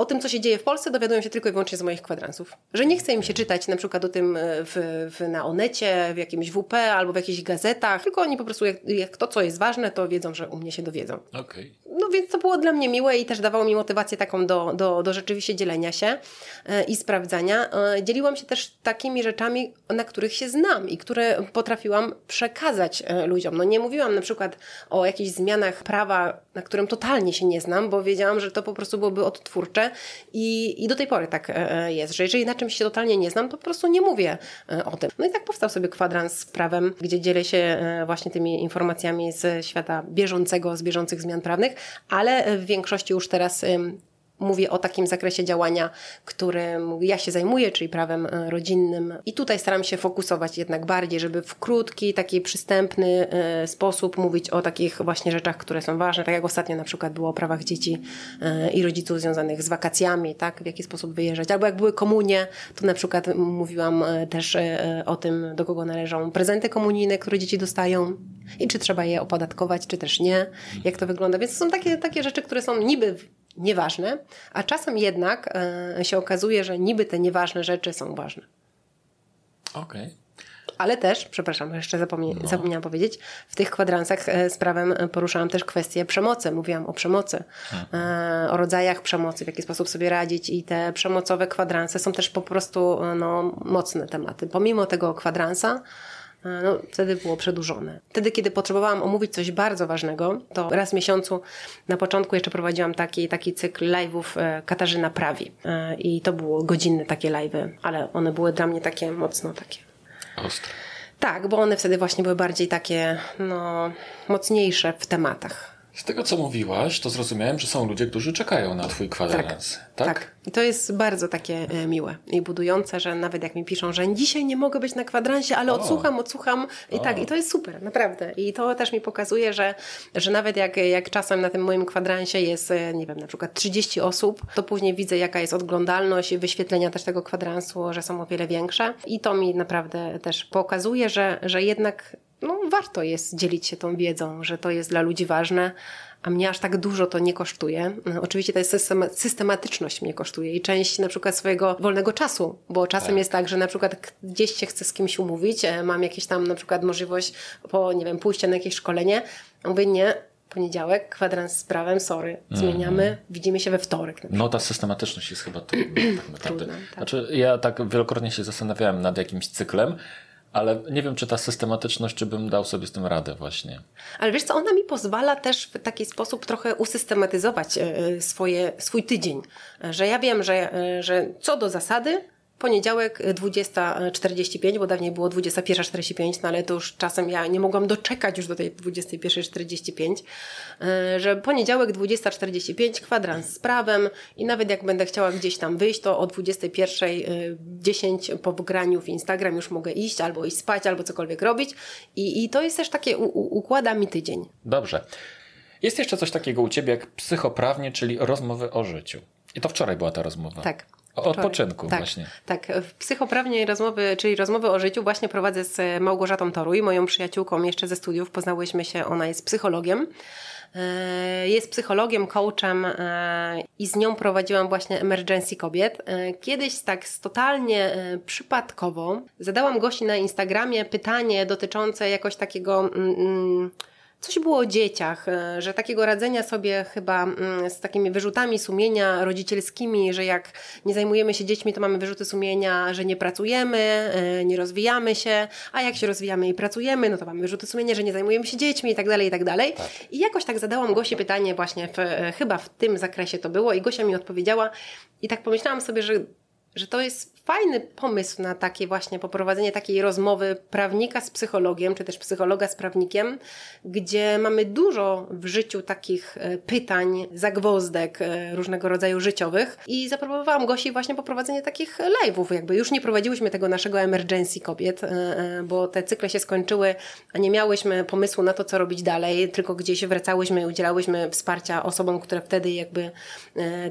o tym, co się dzieje w Polsce, dowiadują się tylko i wyłącznie z moich kwadransów. Że nie chce im się czytać na przykład o tym e, w, w, na Onecie, w jakimś WP albo w jakichś gazetach, tylko oni po prostu, jak, jak to, co jest ważne, to wiedzą, że u mnie się dowiedzą. Okay. No więc to było dla mnie miłe i też dawało mi motywację taką do, do, do rzeczywiście dzielenia się e, i sprawdzania. E, dzieliłam się też takimi rzeczami, na których się znam i które potrafiłam przekazać ludziom. No nie mówiłam na przykład o jakichś zmianach prawa, na którym totalnie się nie znam, bo wiedziałam, że to po prostu byłoby odtwórcze i, i do tej pory tak jest, że jeżeli na czymś się totalnie nie znam, to po prostu nie mówię o tym. No i tak powstał sobie kwadrans z prawem, gdzie dzielę się właśnie tymi informacjami z świata bieżącego, z bieżących zmian prawnych, ale w większości już teraz Mówię o takim zakresie działania, którym ja się zajmuję, czyli prawem e, rodzinnym. I tutaj staram się fokusować jednak bardziej, żeby w krótki, taki przystępny e, sposób mówić o takich właśnie rzeczach, które są ważne. Tak jak ostatnio na przykład było o prawach dzieci e, i rodziców związanych z wakacjami, tak? W jaki sposób wyjeżdżać. Albo jak były komunie, to na przykład mówiłam też o tym, do kogo należą prezenty komunijne, które dzieci dostają i czy trzeba je opodatkować, czy też nie. Jak to wygląda. Więc to są takie, takie rzeczy, które są niby nieważne, a czasem jednak e, się okazuje, że niby te nieważne rzeczy są ważne. Okej. Okay. Ale też, przepraszam, jeszcze zapomnie, no. zapomniałam powiedzieć, w tych kwadransach e, z prawem e, poruszałam też kwestię przemocy. Mówiłam o przemocy, mhm. o rodzajach przemocy, w jaki sposób sobie radzić i te przemocowe kwadranse są też po prostu no, mocne tematy. Pomimo tego kwadransa, no, wtedy było przedłużone. Wtedy, kiedy potrzebowałam omówić coś bardzo ważnego, to raz w miesiącu na początku jeszcze prowadziłam taki, taki cykl live'ów e, Katarzyna Prawi. E, I to było godzinne takie live'y, ale one były dla mnie takie mocno takie... Ostre. Tak, bo one wtedy właśnie były bardziej takie, no, mocniejsze w tematach. Z tego, co mówiłaś, to zrozumiałem, że są ludzie, którzy czekają na twój kwadrans. Tak, tak? tak. I to jest bardzo takie e, miłe i budujące, że nawet jak mi piszą, że dzisiaj nie mogę być na kwadransie, ale o. odsłucham, odsłucham i o. tak. I to jest super, naprawdę. I to też mi pokazuje, że, że nawet jak, jak czasem na tym moim kwadransie jest, e, nie wiem, na przykład 30 osób, to później widzę, jaka jest odglądalność i wyświetlenia też tego kwadransu, że są o wiele większe. I to mi naprawdę też pokazuje, że, że jednak no, warto jest dzielić się tą wiedzą, że to jest dla ludzi ważne, a mnie aż tak dużo to nie kosztuje. Oczywiście jest systematyczność mnie kosztuje i część na przykład swojego wolnego czasu, bo czasem tak. jest tak, że na przykład gdzieś się chcę z kimś umówić, e, mam jakieś tam na przykład możliwość po, nie wiem, pójścia na jakieś szkolenie, a mówię nie, poniedziałek, kwadrans z prawem, sorry, zmieniamy, mm. widzimy się we wtorek. No ta systematyczność jest chyba trudna. tak naprawdę. Trudna, tak. Znaczy ja tak wielokrotnie się zastanawiałem nad jakimś cyklem, ale nie wiem, czy ta systematyczność, czy bym dał sobie z tym radę właśnie. Ale wiesz co, ona mi pozwala też w taki sposób trochę usystematyzować e, swoje, swój tydzień. Że ja wiem, że, e, że co do zasady poniedziałek 20.45, bo dawniej było 21.45, no ale to już czasem ja nie mogłam doczekać już do tej 21.45, że poniedziałek 20.45, kwadrans z prawem i nawet jak będę chciała gdzieś tam wyjść, to o 21.10 po wgraniu w Instagram już mogę iść, albo iść spać, albo cokolwiek robić i, i to jest też takie, u, układa mi tydzień. Dobrze. Jest jeszcze coś takiego u Ciebie jak psychoprawnie, czyli rozmowy o życiu. I to wczoraj była ta rozmowa. Tak. Odpoczynku tak, właśnie. Tak, w psychoprawnej rozmowy, czyli rozmowy o życiu właśnie prowadzę z Małgorzatą Toruj, moją przyjaciółką jeszcze ze studiów. Poznałyśmy się, ona jest psychologiem. E, jest psychologiem, coachem e, i z nią prowadziłam właśnie Emergency Kobiet. E, kiedyś tak totalnie przypadkowo zadałam gości na Instagramie pytanie dotyczące jakoś takiego... Mm, mm Coś było o dzieciach, e, że takiego radzenia sobie chyba mm, z takimi wyrzutami sumienia rodzicielskimi, że jak nie zajmujemy się dziećmi, to mamy wyrzuty sumienia, że nie pracujemy, e, nie rozwijamy się, a jak się rozwijamy i pracujemy, no to mamy wyrzuty sumienia, że nie zajmujemy się dziećmi i tak dalej, i tak dalej. Tak. I jakoś tak zadałam Gosi pytanie właśnie, w, e, chyba w tym zakresie to było i Gosia mi odpowiedziała i tak pomyślałam sobie, że że to jest fajny pomysł na takie właśnie poprowadzenie takiej rozmowy prawnika z psychologiem, czy też psychologa z prawnikiem, gdzie mamy dużo w życiu takich e, pytań, zagwozdek e, różnego rodzaju życiowych. I zaproponowałam Gosi właśnie poprowadzenie takich live'ów, jakby już nie prowadziłyśmy tego naszego emergency kobiet, e, bo te cykle się skończyły, a nie miałyśmy pomysłu na to, co robić dalej, tylko gdzieś wracałyśmy i udzielałyśmy wsparcia osobom, które wtedy jakby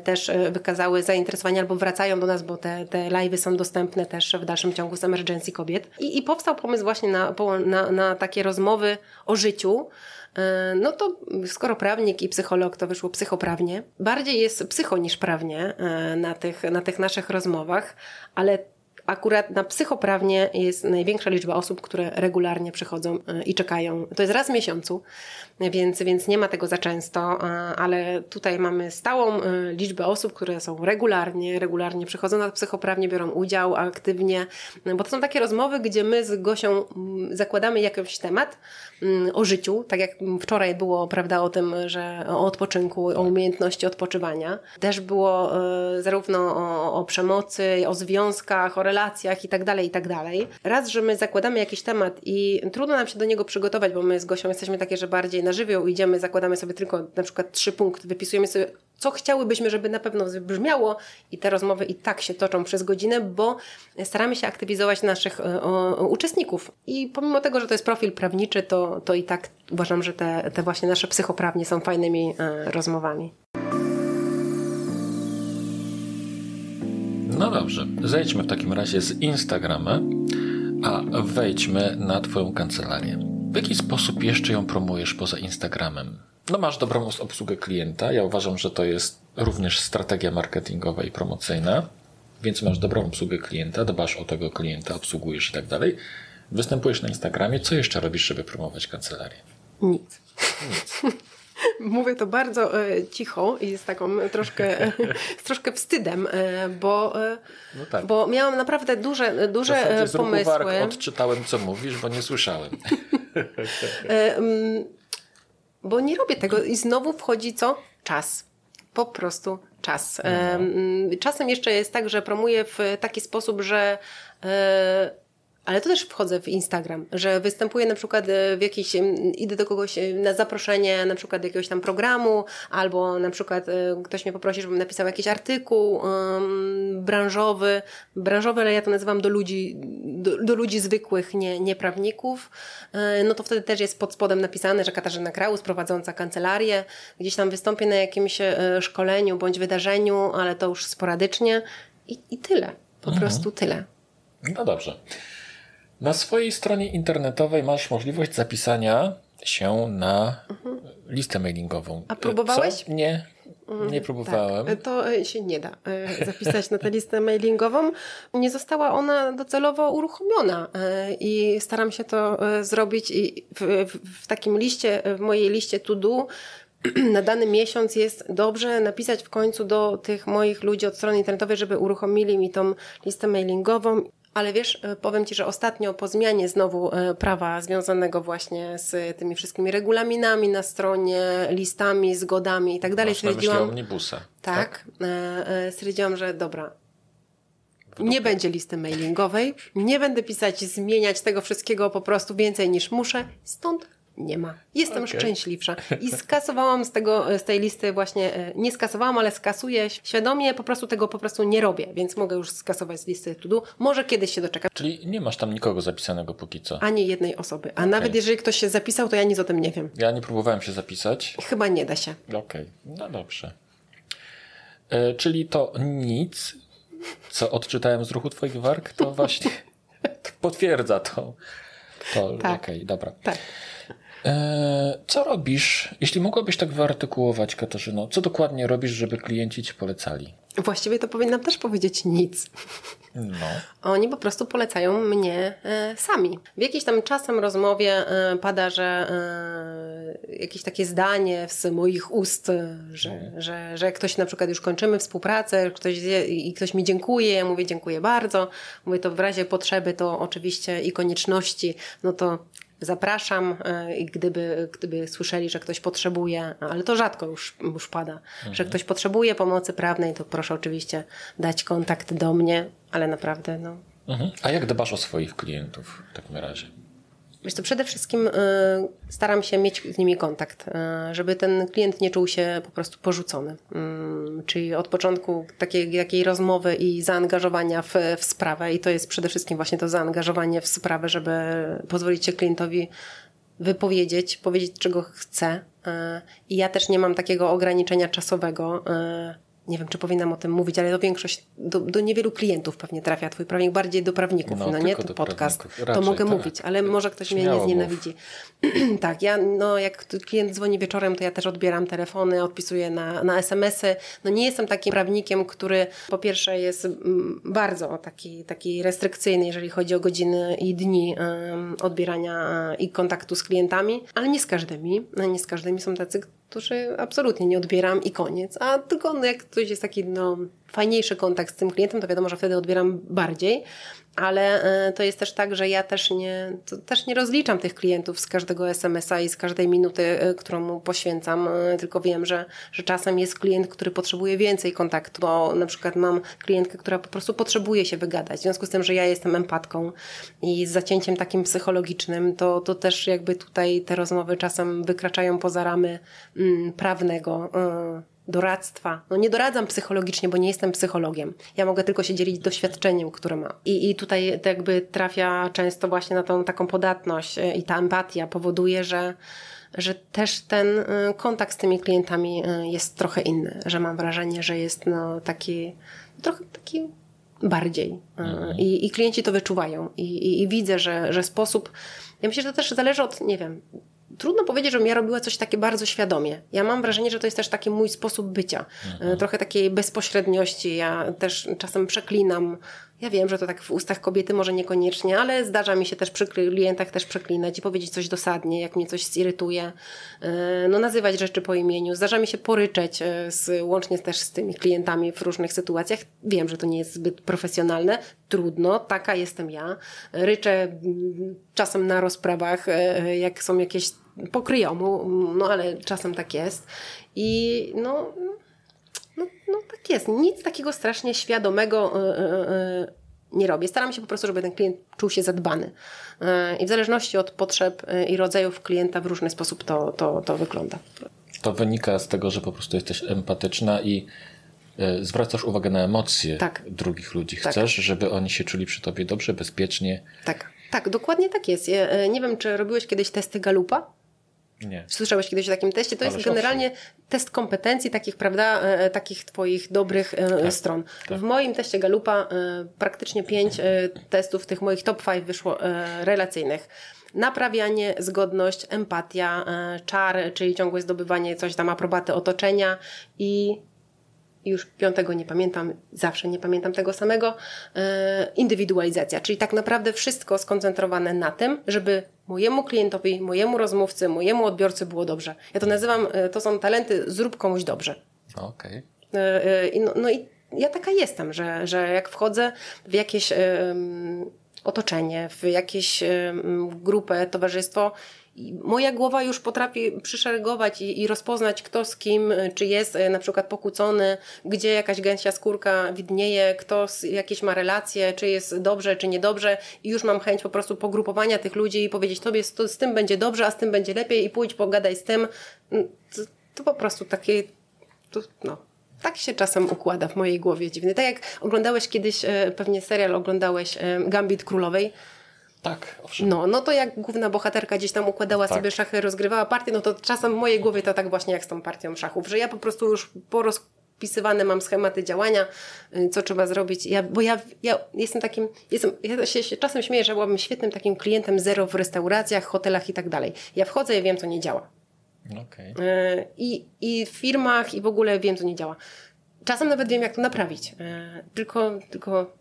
też wykazały zainteresowanie albo wracają do nas, bo te, te live'y są dostępne też w dalszym ciągu z Emergency Kobiet. I, i powstał pomysł właśnie na, na, na takie rozmowy o życiu, e, no to skoro prawnik i psycholog, to wyszło psychoprawnie. Bardziej jest psycho niż prawnie e, na tych, na tych naszych rozmowach, ale akurat na psychoprawnie jest największa liczba osób, które regularnie przychodzą e, i czekają. To jest raz w miesiącu, więc, więc nie ma tego za często, ale tutaj mamy stałą e, liczbę osób, które są regularnie, regularnie przychodzą na psychoprawnie, biorą udział aktywnie, bo to są takie rozmowy, gdzie my z Gosią mm, zakładamy jakiś temat mm, o życiu, tak jak wczoraj było, prawda, o tym, że o odpoczynku, o umiejętności odpoczywania. Też było e, zarówno o, o przemocy, o związkach, o relacjach i tak dalej, i tak dalej. Raz, że my zakładamy jakiś temat i trudno nam się do niego przygotować, bo my z Gosią jesteśmy takie, że bardziej na żywioł idziemy, zakładamy sobie tylko na przykład trzy punkty, wypisujemy sobie, co chciałybyśmy, żeby na pewno brzmiało i te rozmowy i tak się toczą przez godzinę, bo staramy się aktywizować naszych o, o, uczestników. I pomimo tego, że to jest profil prawniczy, to, to i tak uważam, że te, te właśnie nasze psychoprawnie są fajnymi e, rozmowami. No dobrze, zejdźmy w takim razie z Instagrama, a wejdźmy na Twoją kancelarię. W jaki sposób jeszcze ją promujesz poza Instagramem? No masz dobrą obsługę klienta. Ja uważam, że to jest również strategia marketingowa i promocyjna. Więc masz dobrą obsługę klienta, dbasz o tego klienta, obsługujesz i tak dalej. Występujesz na Instagramie. Co jeszcze robisz, żeby promować kancelarię? Nic. Nic. Mówię to bardzo e, cicho i z taką troszkę, e, z troszkę wstydem, e, bo, e, no tak. bo miałam naprawdę duże, duże z pomysły. odczytałem, co mówisz, bo nie słyszałem. E, mm, bo nie robię tego i znowu wchodzi co? Czas. Po prostu czas. No. Czasem jeszcze jest tak, że promuję w taki sposób, że ale to też wchodzę w Instagram, że występuję na przykład e, w jakiś, idę do kogoś e, na zaproszenie na przykład jakiegoś tam programu, albo na przykład e, ktoś mnie poprosi, żebym napisał jakiś artykuł um, branżowy, branżowy, ale ja to nazywam do ludzi, do, do ludzi zwykłych, nie, nie prawników, no to wtedy też jest pod spodem napisane, że Katarzyna Kraus prowadząca kancelarię, gdzieś tam wystąpię na jakimś szkoleniu bądź wydarzeniu, ale to już sporadycznie i, i tyle. Po mhm. prostu tyle. No dobrze. Na swojej stronie internetowej masz możliwość zapisania się na mhm. listę mailingową. A próbowałeś? Co? Nie. Mhm, nie próbowałem. Tak, to e, się nie da e, zapisać na tę listę mailingową. Nie została ona docelowo uruchomiona i staram się to zrobić i w, w, w takim liście, w mojej liście to do na dany miesiąc jest dobrze napisać w końcu do tych moich ludzi od strony internetowej, żeby uruchomili mi tą listę mailingową ale wiesz, e, powiem Ci, że ostatnio po zmianie znowu e, prawa związanego właśnie z tymi wszystkimi regulaminami na stronie, listami, zgodami i tak dalej, stwierdziłam... omnibusa. Tak, tak? E, stwierdziłam, że dobra, Nie będzie listy mailingowej, nie będę pisać, zmieniać tego wszystkiego po prostu więcej niż muszę, stąd nie ma. Jestem okay. szczęśliwsza. I skasowałam z tego, z tej listy właśnie, e, nie skasowałam, ale skasuję świadomie, po prostu tego po prostu nie robię, więc mogę już skasować z listy to do. Może kiedyś się doczekam. Czyli nie masz tam nikogo zapisanego póki co? Ani jednej osoby. A okay. nawet jeżeli ktoś się zapisał, to ja nic o tym nie wiem. Ja nie próbowałem się zapisać. Chyba nie da się. Okej, okay. no dobrze. E, czyli to nic, co odczytałem z ruchu Twoich warg, to właśnie potwierdza to. to tak. Okej, okay, dobra. Tak. E, co robisz, jeśli mogłabyś tak wyartykułować, Katarzyno, co dokładnie robisz, żeby klienci ci polecali? Właściwie to powinnam też powiedzieć nic. No. Oni po prostu polecają mnie e, sami. W jakiejś tam czasem rozmowie e, pada, że e, jakieś takie zdanie z moich ust, że, mm. że, że ktoś na przykład już kończymy współpracę ktoś i ktoś mi dziękuje, ja mówię dziękuję bardzo. Mówię to w razie potrzeby to oczywiście i konieczności, no to zapraszam e, i gdyby, gdyby słyszeli, że ktoś potrzebuje, ale to rzadko już, już pada, mhm. że ktoś potrzebuje pomocy prawnej, to proszę oczywiście dać kontakt do mnie, ale naprawdę no. Mhm. A jak dbasz o swoich klientów w takim razie? Wiesz to przede wszystkim y, staram się mieć z nimi kontakt, y, żeby ten klient nie czuł się po prostu porzucony. Y, czyli od początku takiej, takiej rozmowy i zaangażowania w, w sprawę i to jest przede wszystkim właśnie to zaangażowanie w sprawę, żeby pozwolić się klientowi wypowiedzieć, powiedzieć czego chce. I ja też nie mam takiego ograniczenia czasowego nie wiem, czy powinnam o tym mówić, ale do większość, do, do niewielu klientów pewnie trafia twój prawnik, bardziej do prawników, no, no nie, to podcast, Raczej, to mogę tak. mówić, ale może ktoś Śmiało mnie nie znienawidzi. tak, ja, no jak klient dzwoni wieczorem, to ja też odbieram telefony, odpisuję na, na SMS-y. No nie jestem takim prawnikiem, który po pierwsze jest mm, bardzo taki, taki restrykcyjny, jeżeli chodzi o godziny i dni odbierania i kontaktu z klientami, ale nie z każdymi, no nie z każdymi są tacy, którzy absolutnie nie odbieram i koniec. A tylko no, jak ktoś jest taki no, fajniejszy kontakt z tym klientem, to wiadomo, że wtedy odbieram bardziej ale e, to jest też tak, że ja też nie, też nie rozliczam tych klientów z każdego SMS-a i z każdej minuty, e, którą mu poświęcam, e, tylko wiem, że, że czasem jest klient, który potrzebuje więcej kontaktu, bo na przykład mam klientkę, która po prostu potrzebuje się wygadać. W związku z tym, że ja jestem empatką i z zacięciem takim psychologicznym, to, to też jakby tutaj te rozmowy czasem wykraczają poza ramy mm, prawnego. Y doradztwa. No nie doradzam psychologicznie, bo nie jestem psychologiem. Ja mogę tylko się dzielić doświadczeniem, które mam. I, i tutaj jakby trafia często właśnie na tą taką podatność e, i ta empatia powoduje, że że też ten e, kontakt z tymi klientami e, jest trochę inny, że mam wrażenie, że jest no taki, trochę taki bardziej. Mhm. I, I klienci to wyczuwają. I, i, I widzę, że, że sposób, ja myślę, że to też zależy od, nie wiem, trudno powiedzieć, żebym ja robiła coś takie bardzo świadomie. Ja mam wrażenie, że to jest też taki mój sposób bycia. Mhm. Trochę takiej bezpośredniości. Ja też czasem przeklinam. Ja wiem, że to tak w ustach kobiety może niekoniecznie, ale zdarza mi się też przy klientach też przeklinać i powiedzieć coś dosadnie, jak mnie coś zirytuje. E, no nazywać rzeczy po imieniu. Zdarza mi się poryczeć e, z, łącznie też z tymi klientami w różnych sytuacjach. Wiem, że to nie jest zbyt profesjonalne. Trudno, taka jestem ja. Ryczę czasem na rozprawach, e, jak są jakieś pokryjomu, no ale czasem tak jest. I no, no, no tak jest. Nic takiego strasznie świadomego yy, yy, nie robię. Staram się po prostu, żeby ten klient czuł się zadbany. I w zależności od potrzeb i rodzajów klienta w różny sposób to, to, to wygląda. To wynika z tego, że po prostu jesteś empatyczna i zwracasz uwagę na emocje tak. drugich ludzi. Tak. Chcesz, tak. żeby oni się czuli przy tobie dobrze, bezpiecznie. Tak, tak, dokładnie tak jest. Nie wiem, czy robiłeś kiedyś testy Galupa? Nie. Słyszałeś kiedyś o takim teście? To jest generalnie test kompetencji takich, prawda, e, e, takich twoich dobrych e, tak, stron. Tak. W moim teście Galupa praktycznie pięć testów tych moich top five wyszło relacyjnych. Naprawianie, zgodność, empatia, czar, czyli ciągłe zdobywanie coś tam, aprobaty otoczenia i już piątego nie pamiętam, zawsze nie pamiętam tego samego, indywidualizacja, czyli tak naprawdę wszystko skoncentrowane na tym, żeby mojemu klientowi, mojemu rozmówcy, mojemu odbiorcy było dobrze. Ja to nazywam, e, to są talenty, zrób komuś dobrze. Okej. Okay. E, e, no, no, i ja taka jestem, że, że jak wchodzę w jakieś um, otoczenie, w jakieś um, grupę, towarzystwo moja głowa już potrafi przyszeregować i, i, rozpoznać kto z kim, czy jest e, na przykład pokłócony, gdzie jakaś gęsia skórka widnieje, kto z, jakieś ma relacje, czy jest dobrze, czy niedobrze i już mam chęć po prostu pogrupowania tych ludzi i powiedzieć tobie to, z tym będzie dobrze, a z tym będzie lepiej i pójdź pogadaj z tym. Mm, to, to po prostu takie, to, no, tak się czasem układa w mojej głowie dziwnie. Tak jak oglądałeś kiedyś, e, pewnie serial oglądałeś Gambit Królowej, tak, owszem. No, no to jak główna bohaterka gdzieś tam układała tak. sobie szachy, rozgrywała partię, no to czasem w mojej głowie to tak właśnie jak z tą partią szachów, że ja po prostu już po rozpisywane mam schematy działania, y, co trzeba zrobić. Ja, bo ja, ja jestem takim, jestem, ja się, czasem śmieję, że byłabym świetnym takim klientem zero w restauracjach, hotelach i tak dalej. Ja wchodzę i wiem, co nie działa. Okay. I, I w firmach, i w ogóle wiem, co nie działa. Czasem nawet wiem, jak to naprawić. Y, tylko, tylko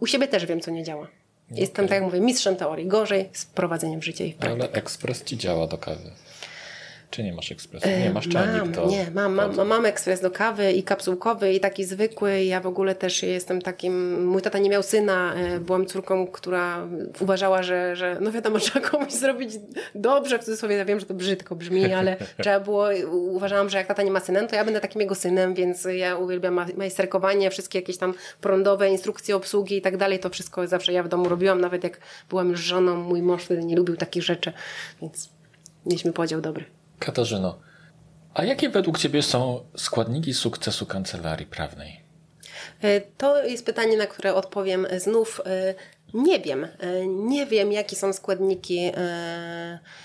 u siebie też wiem, co nie działa. Jestem, okay. tak jak mówię, mistrzem teorii. Gorzej z prowadzeniem życia i w Ale ekspres ci działa do kawy. Czy nie masz ekspresu? Nie masz czajnik mam, to... Nie, mam, mam, mam ekspres do kawy i kapsułkowy i taki zwykły. Ja w ogóle też jestem takim... Mój tata nie miał syna. E, byłam córką, która uważała, że, że no wiadomo, trzeba komuś zrobić dobrze. W cudzysłowie ja wiem, że to brzydko brzmi, ale trzeba było... Uważałam, że jak tata nie ma synem, to ja będę takim jego synem, więc ja uwielbiam majsterkowanie, wszystkie jakieś tam prądowe instrukcje obsługi i tak dalej. To wszystko zawsze ja w domu robiłam. Nawet jak byłam już żoną, mój mąż wtedy nie lubił takich rzeczy, więc mieliśmy podział dobry. Katarzyno, a jakie według Ciebie są składniki sukcesu kancelarii prawnej? E, to jest pytanie, na które odpowiem znów. E, nie wiem. E, nie wiem, jakie są składniki,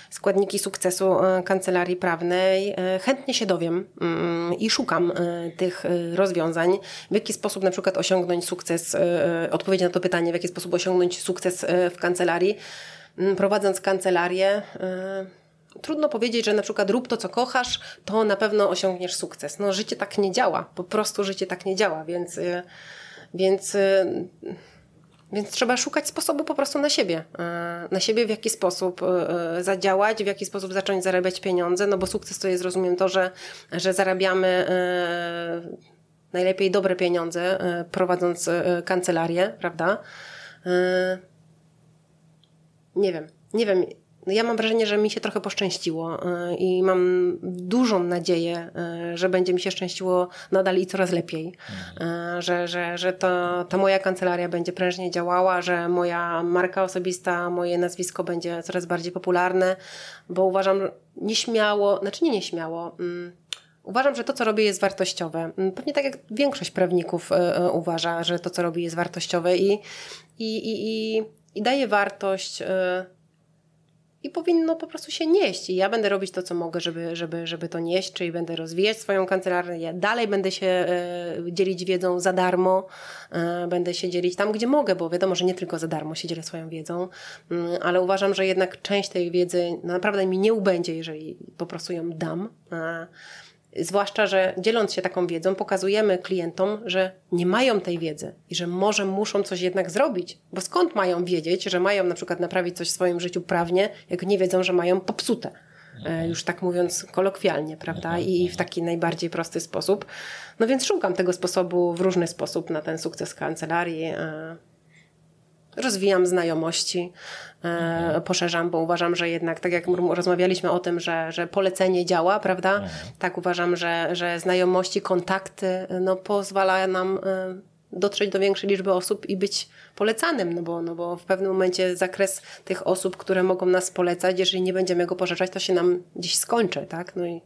składniki sukcesu kancelarii prawnej. Chętnie się dowiem mm, i szukam tych rozwiązań. W jaki sposób na przykład osiągnąć sukces, odpowiedź na to pytanie, w jaki sposób osiągnąć sukces w kancelarii. Mm, prowadząc kancelarię, Trudno powiedzieć, że na przykład rób to, co kochasz, to na pewno osiągniesz sukces. No, życie tak nie działa. Po prostu życie tak nie działa, więc, y, więc, y, więc trzeba szukać sposobu po prostu na siebie. Y, na siebie, w jaki sposób zadziałać, w jaki sposób zacząć zarabiać pieniądze, no bo sukces to jest, rozumiem, to, że, że zarabiamy najlepiej dobre pieniądze, prowadząc kancelarię, prawda? Nie wiem. Nie wiem, ja mam wrażenie, że mi się trochę poszczęściło y, i mam dużą nadzieję, y, że będzie mi się szczęściło nadal i coraz lepiej. Mhm. Że, że, że to, ta moja kancelaria będzie prężnie działała, że moja marka osobista, moje nazwisko będzie coraz bardziej popularne, bo uważam nieśmiało, znaczy nie nieśmiało, mm, Uważam, że to, co robię, jest wartościowe. Mm, pewnie tak jak większość prawników uważa, że to, co robi, jest wartościowe i, i, i, i, i daje wartość i powinno po prostu się nieść. I ja będę robić to, co mogę, żeby, żeby, żeby to nieść, czyli będę rozwijać swoją kancelarię. Ja dalej będę się e, dzielić wiedzą za darmo, e, będę się dzielić tam, gdzie mogę, bo wiadomo, że nie tylko za darmo się dzielę swoją wiedzą, mm, ale uważam, że jednak część tej wiedzy naprawdę mi nie ubędzie, jeżeli po prostu ją dam. E, Zwłaszcza, że dzieląc się taką wiedzą, pokazujemy klientom, że nie mają tej wiedzy i że może muszą coś jednak zrobić. Bo skąd mają wiedzieć, że mają na przykład naprawić coś w swoim życiu prawnie, jak nie wiedzą, że mają popsute. Mhm. Już tak mówiąc kolokwialnie, prawda? Mhm. I w taki najbardziej prosty sposób. No więc szukam tego sposobu w różny sposób na ten sukces kancelarii. E, rozwijam znajomości, e, poszerzam, bo uważam, że jednak, tak jak rozmawialiśmy o tym, że, że polecenie działa, prawda? Mhm. Tak uważam, że, że znajomości, kontakty no, pozwala nam e, dotrzeć do większej liczby osób i być polecanym, no bo, no bo w pewnym momencie zakres tych osób, które mogą nas polecać, jeżeli nie będziemy go poszerzać, to się nam gdzieś skończy, tak? No i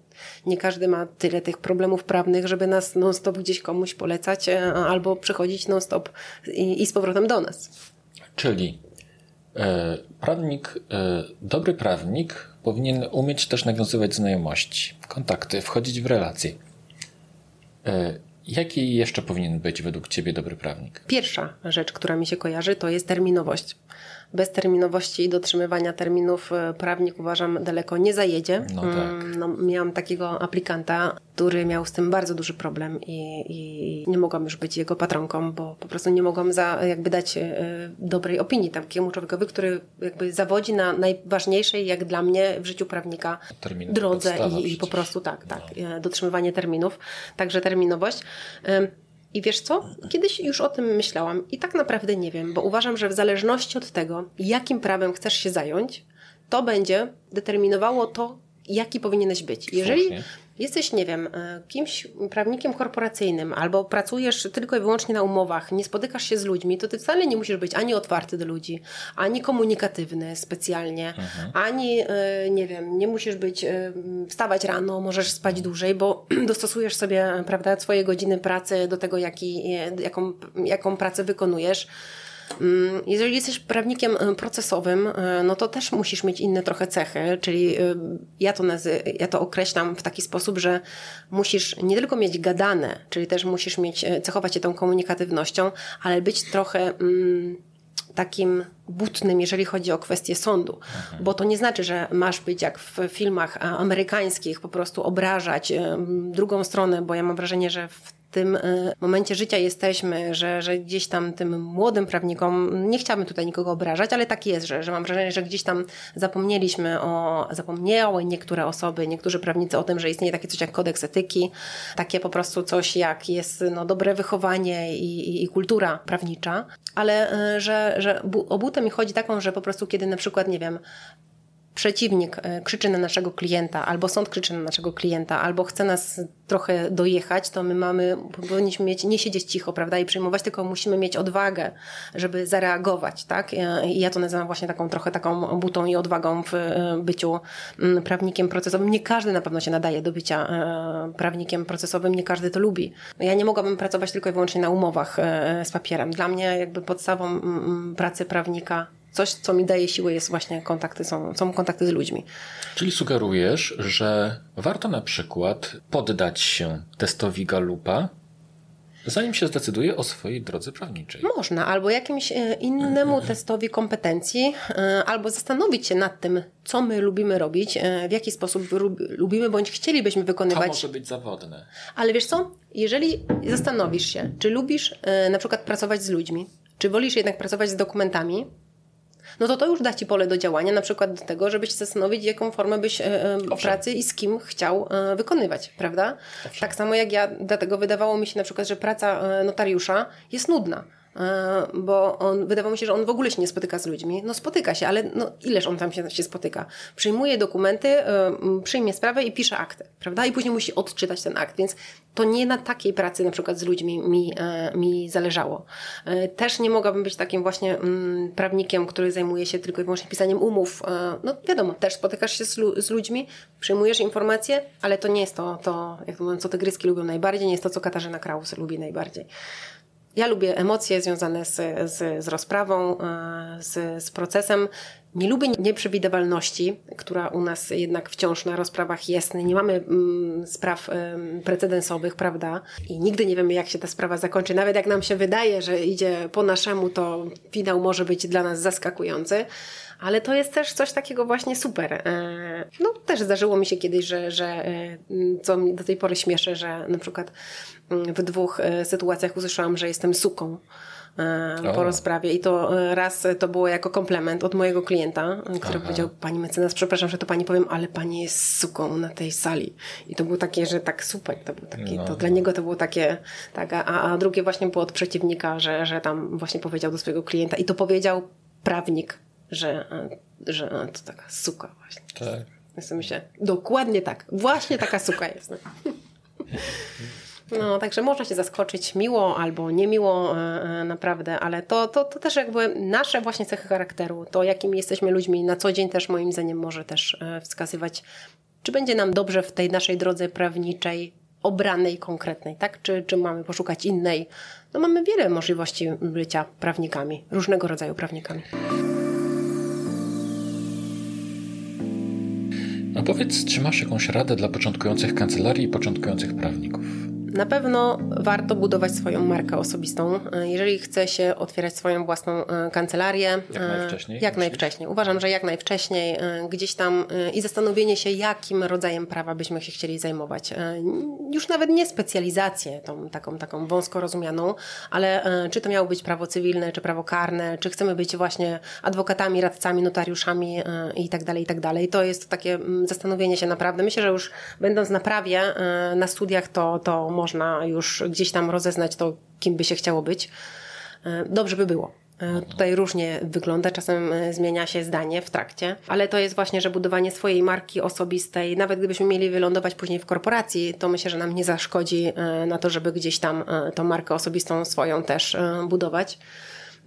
nie każdy ma tyle tych problemów prawnych, żeby nas non-stop gdzieś komuś polecać e, albo przychodzić non-stop i, i z powrotem do nas. Czyli e, prawnik, e, dobry prawnik powinien umieć też nawiązywać znajomości, kontakty, wchodzić w relacje. E, jaki jeszcze powinien być według Ciebie dobry prawnik? Pierwsza rzecz, która mi się kojarzy, to jest terminowość bezterminowości i dotrzymywania terminów e, prawnik uważam daleko nie zajedzie. No tak. Mm, no, miałam takiego aplikanta, który miał z tym bardzo duży problem i, i nie mogłam już być jego patronką, bo po prostu nie mogłam za, jakby dać e, dobrej opinii takiemu człowiekowi, który jakby zawodzi na najważniejszej jak dla mnie w życiu prawnika drodze i, i, po prostu tak, tak, no. E, dotrzymywanie terminów, także terminowość. I wiesz co? Kiedyś już o tym myślałam i tak naprawdę nie wiem, bo uważam, że w zależności od tego, jakim prawem chcesz się zająć, to będzie determinowało to, jaki powinieneś być. Jeżeli Słusznie. jesteś, nie wiem, e, kimś prawnikiem korporacyjnym albo pracujesz tylko i wyłącznie na umowach, nie spotykasz się z ludźmi, to ty wcale nie musisz być ani otwarty do ludzi, ani komunikatywny specjalnie, mhm. ani, e, nie wiem, nie musisz być, e, wstawać rano, możesz spać dłużej, bo dostosujesz sobie, prawda, swoje godziny pracy do tego, jaki, jaką, jaką pracę wykonujesz. Mm, jeżeli jesteś prawnikiem e, procesowym, e, no to też musisz mieć inne trochę cechy, czyli e, ja to, nazy- ja to określam w taki sposób, że musisz nie tylko mieć gadane, czyli też musisz mieć, cechować się tą komunikatywnością, ale być trochę mm, takim butnym, jeżeli chodzi o kwestię sądu. Mhm. Bo to nie znaczy, że masz być jak w filmach amerykańskich, po prostu obrażać drugą stronę, bo ja mam wrażenie, że w tym e, momencie życia jesteśmy, że, że gdzieś tam tym młodym prawnikom, nie chciałabym tutaj nikogo obrażać, ale tak jest, że, że mam wrażenie, że gdzieś tam zapomnieliśmy o, zapomniały niektóre osoby, niektórzy prawnicy o tym, że istnieje takie coś jak kodeks etyki, takie po prostu coś jak jest no, dobre wychowanie i, i, i kultura prawnicza, ale e, że, że o butę mi chodzi taką, że po prostu kiedy na przykład, nie wiem, przeciwnik e, krzyczy na naszego klienta, albo sąd krzyczy na naszego klienta, albo chce nas trochę dojechać, to my mamy, powinniśmy mieć, nie siedzieć cicho, prawda, i przyjmować, tylko musimy mieć odwagę, żeby zareagować, tak? I ja to nazywam właśnie taką trochę taką butą i odwagą w e, byciu mm, prawnikiem procesowym. Nie każdy na pewno się nadaje do bycia e, prawnikiem procesowym, nie każdy to lubi. Ja nie mogłabym pracować tylko i wyłącznie na umowach z papierem. Dla mnie jakby podstawą mm, mm, pracy prawnika coś, co mi daje siłę, jest właśnie kontakty, są, są kontakty z ludźmi. Czyli sugerujesz, że warto na przykład poddać się testowi Galupa, zanim się zdecyduje o swojej drodze prawniczej. Można, albo jakimś e, innemu testowi kompetencji, e, albo zastanowić się nad tym, co my lubimy robić, e, w jaki sposób lubimy bądź chcielibyśmy wykonywać. To może być zawodne. Ale wiesz co? Jeżeli zastanowisz się, czy lubisz na przykład pracować z ludźmi, czy wolisz jednak pracować z dokumentami, no to to już da Ci pole do działania, na przykład do tego, żebyś zastanowić, jaką formę byś e, pracy i z kim chciał e, wykonywać, prawda? Owszem. Tak samo jak ja, dlatego wydawało mi się na przykład, że praca e, notariusza jest nudna. E, bo on, wydawało mi się, że on w ogóle się nie spotyka z ludźmi. No spotyka się, ale no, ileż on tam się, się spotyka? Przyjmuje dokumenty, e, przyjmie sprawę i pisze akty, prawda? I później musi odczytać ten akt, więc to nie na takiej pracy na przykład z ludźmi mi, e, mi zależało. Też nie mogłabym być takim właśnie mm, prawnikiem, który zajmuje się tylko i wyłącznie pisaniem umów. No wiadomo, też spotykasz się z, ludźmi, przyjmujesz informacje, ale to nie jest to, to jak to mówią, co tygryski lubią najbardziej, nie jest to, co Katarzyna Kraus lubi najbardziej. Ja lubię emocje związane z, z, z rozprawą, e, z, z procesem. Nie lubię nieprzewidywalności, która u nas jednak wciąż na rozprawach jest. Nie mamy mm, spraw precedensowych, prawda? I nigdy nie wiemy, jak się ta sprawa zakończy. Nawet jak nam się wydaje, że idzie po naszemu, to finał może być dla nas zaskakujący ale to jest też coś takiego właśnie super. E, no też zdarzyło mi się kiedyś, że, że e, co mi do tej pory śmieszy, że na przykład mm, w dwóch e, sytuacjach usłyszałam, że jestem suką po rozprawie i to raz to było jako komplement od mojego klienta, który Aha. powiedział, pani mecenas, przepraszam, że to pani powiem, ale pani jest suką na tej sali. I to było takie, że tak super, to było takie, no. to dla niego to było takie, tak, a, a drugie właśnie było od przeciwnika, że, że tam właśnie powiedział do swojego klienta i to powiedział prawnik, że, że to taka suka właśnie. Tak. Więc myślę, dokładnie tak. Właśnie taka suka jest. No. No, także można się zaskoczyć miło albo niemiło e, e, naprawdę, ale to, to, to też jakby nasze właśnie cechy charakteru, to jakimi jesteśmy ludźmi na co dzień też moim zdaniem może też e, wskazywać, czy będzie nam dobrze w tej naszej drodze prawniczej, obranej, konkretnej, tak? Czy, czy mamy poszukać innej? No mamy wiele możliwości bycia prawnikami, różnego rodzaju prawnikami. A powiedz, czy masz jakąś radę dla początkujących kancelarii i początkujących prawników? Na pewno warto budować swoją markę osobistą. Jeżeli chce się otwierać swoją własną e, kancelarię, jak e, najwcześniej. Jak najwcześniej. Uważam, że jak najwcześniej e, gdzieś tam i zastanowienie się, jakim rodzajem prawa byśmy się chcieli zajmować. Już nawet nie specjalizację, tą taką, taką wąsko rozumianą, ale czy to miało być prawo cywilne, czy prawo karne, czy chcemy być właśnie adwokatami, radcami, notariuszami i tak dalej, i tak dalej. To jest takie zastanowienie się naprawdę. Myślę, że już będąc na prawie, na studiach, to, to można już gdzieś tam rozeznać to, kim by się chciało być. E, dobrze by było. E, tutaj różnie wygląda, czasem e, zmienia się zdanie w trakcie, ale to jest właśnie, że budowanie swojej marki osobistej, nawet gdybyśmy mieli wylądować później w korporacji, to myślę, że nam nie zaszkodzi na to, żeby gdzieś tam tą markę osobistą swoją też budować.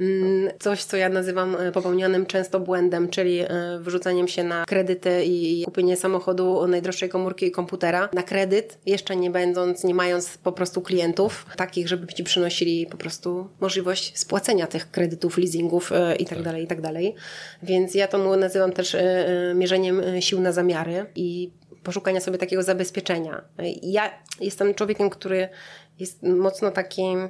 Mm, coś, co ja nazywam e, popełnianym często błędem, czyli e, wyrzucaniem się na kredyty i kupienie samochodu, najdroższej komórki i komputera na kredyt, jeszcze nie będąc, nie mając po prostu klientów takich, żeby ci przynosili po prostu możliwość spłacenia tych kredytów, leasingów e, i tak tak dalej. Więc ja to nazywam też mierzeniem sił na zamiary i poszukania sobie takiego zabezpieczenia. Ja jestem człowiekiem, który jest mocno takim.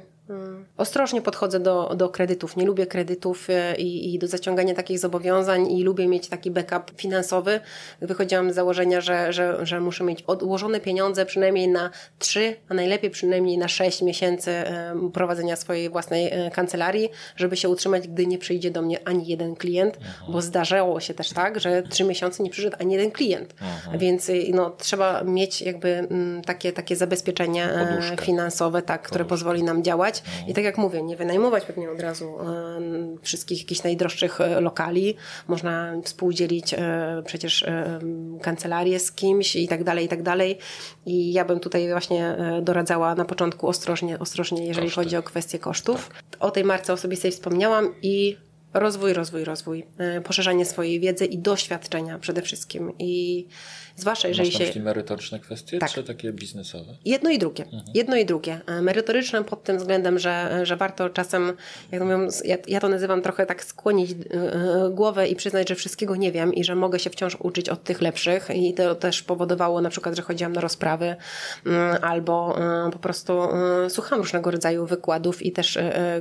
Ostrożnie podchodzę do, do kredytów. Nie lubię kredytów e, i, i, do zaciągania takich zobowiązań i lubię mieć taki backup finansowy. Wychodziłam z założenia, że, że, że muszę mieć odłożone pieniądze przynajmniej na 3, a najlepiej przynajmniej na 6 miesięcy e, prowadzenia swojej własnej e, kancelarii, żeby się utrzymać, gdy nie przyjdzie do mnie ani jeden klient, Aha. bo zdarzało się też tak, że 3 miesiące nie przyszedł ani jeden klient. Aha. Więc no, trzeba mieć jakby mm, takie, takie zabezpieczenie Poduszkę. finansowe, tak, które Poduszkę. pozwoli nam działać i tak jak mówię, nie wynajmować pewnie od razu wszystkich jakichś najdroższych e, lokali. Można współdzielić e, przecież e, kancelarię z kimś i tak dalej, i tak dalej. I ja bym tutaj właśnie doradzała na początku ostrożnie, ostrożnie jeżeli Koszty. chodzi o kwestie kosztów. Tak. O tej marce osobistej wspomniałam i rozwój, rozwój, rozwój. Poszerzanie swojej wiedzy i doświadczenia przede wszystkim. I Zwłaszcza jeżeli Masz się... merytoryczne kwestie, tak. czy takie biznesowe? Jedno i drugie. Mhm. Jedno i drugie. E, merytoryczne pod tym względem, że, że warto czasem, jak mówią, ja, ja to nazywam trochę tak skłonić yy, głowę i przyznać, że wszystkiego nie wiem i że mogę się wciąż uczyć od tych lepszych i to też powodowało na przykład, że chodziłam na rozprawy yy, albo po prostu słucham różnego rodzaju wykładów i też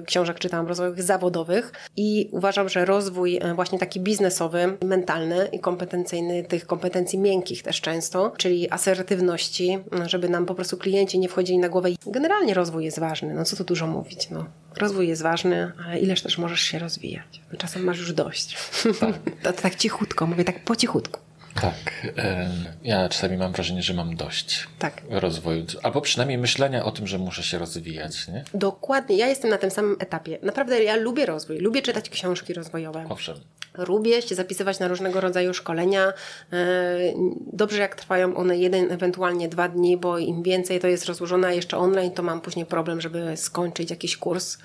książek czytałam rozwojowych zawodowych i uważam, że rozwój właśnie taki biznesowy, mentalny i kompetencyjny, tych kompetencji miękkich też często, czyli asertywności, żeby nam po prostu klienci nie wchodzili na głowę. Generalnie rozwój jest ważny, no co tu dużo mówić, no. Rozwój jest ważny, ale ileż też możesz się rozwijać. Czasem masz już dość. Tak. to, to tak cichutko, mówię tak po cichutku. Tak. Ja czasami mam wrażenie, że mam dość tak. rozwoju. Albo przynajmniej myślenia o tym, że muszę się rozwijać. Nie? Dokładnie. Ja jestem na tym samym etapie. Naprawdę ja lubię rozwój. Lubię czytać książki rozwojowe. Owszem. Lubię się zapisywać na różnego rodzaju szkolenia. E, dobrze, jak trwają one jeden, ewentualnie dwa dni, bo im więcej to jest rozłożone, jeszcze online, to mam później problem, żeby skończyć jakiś kurs.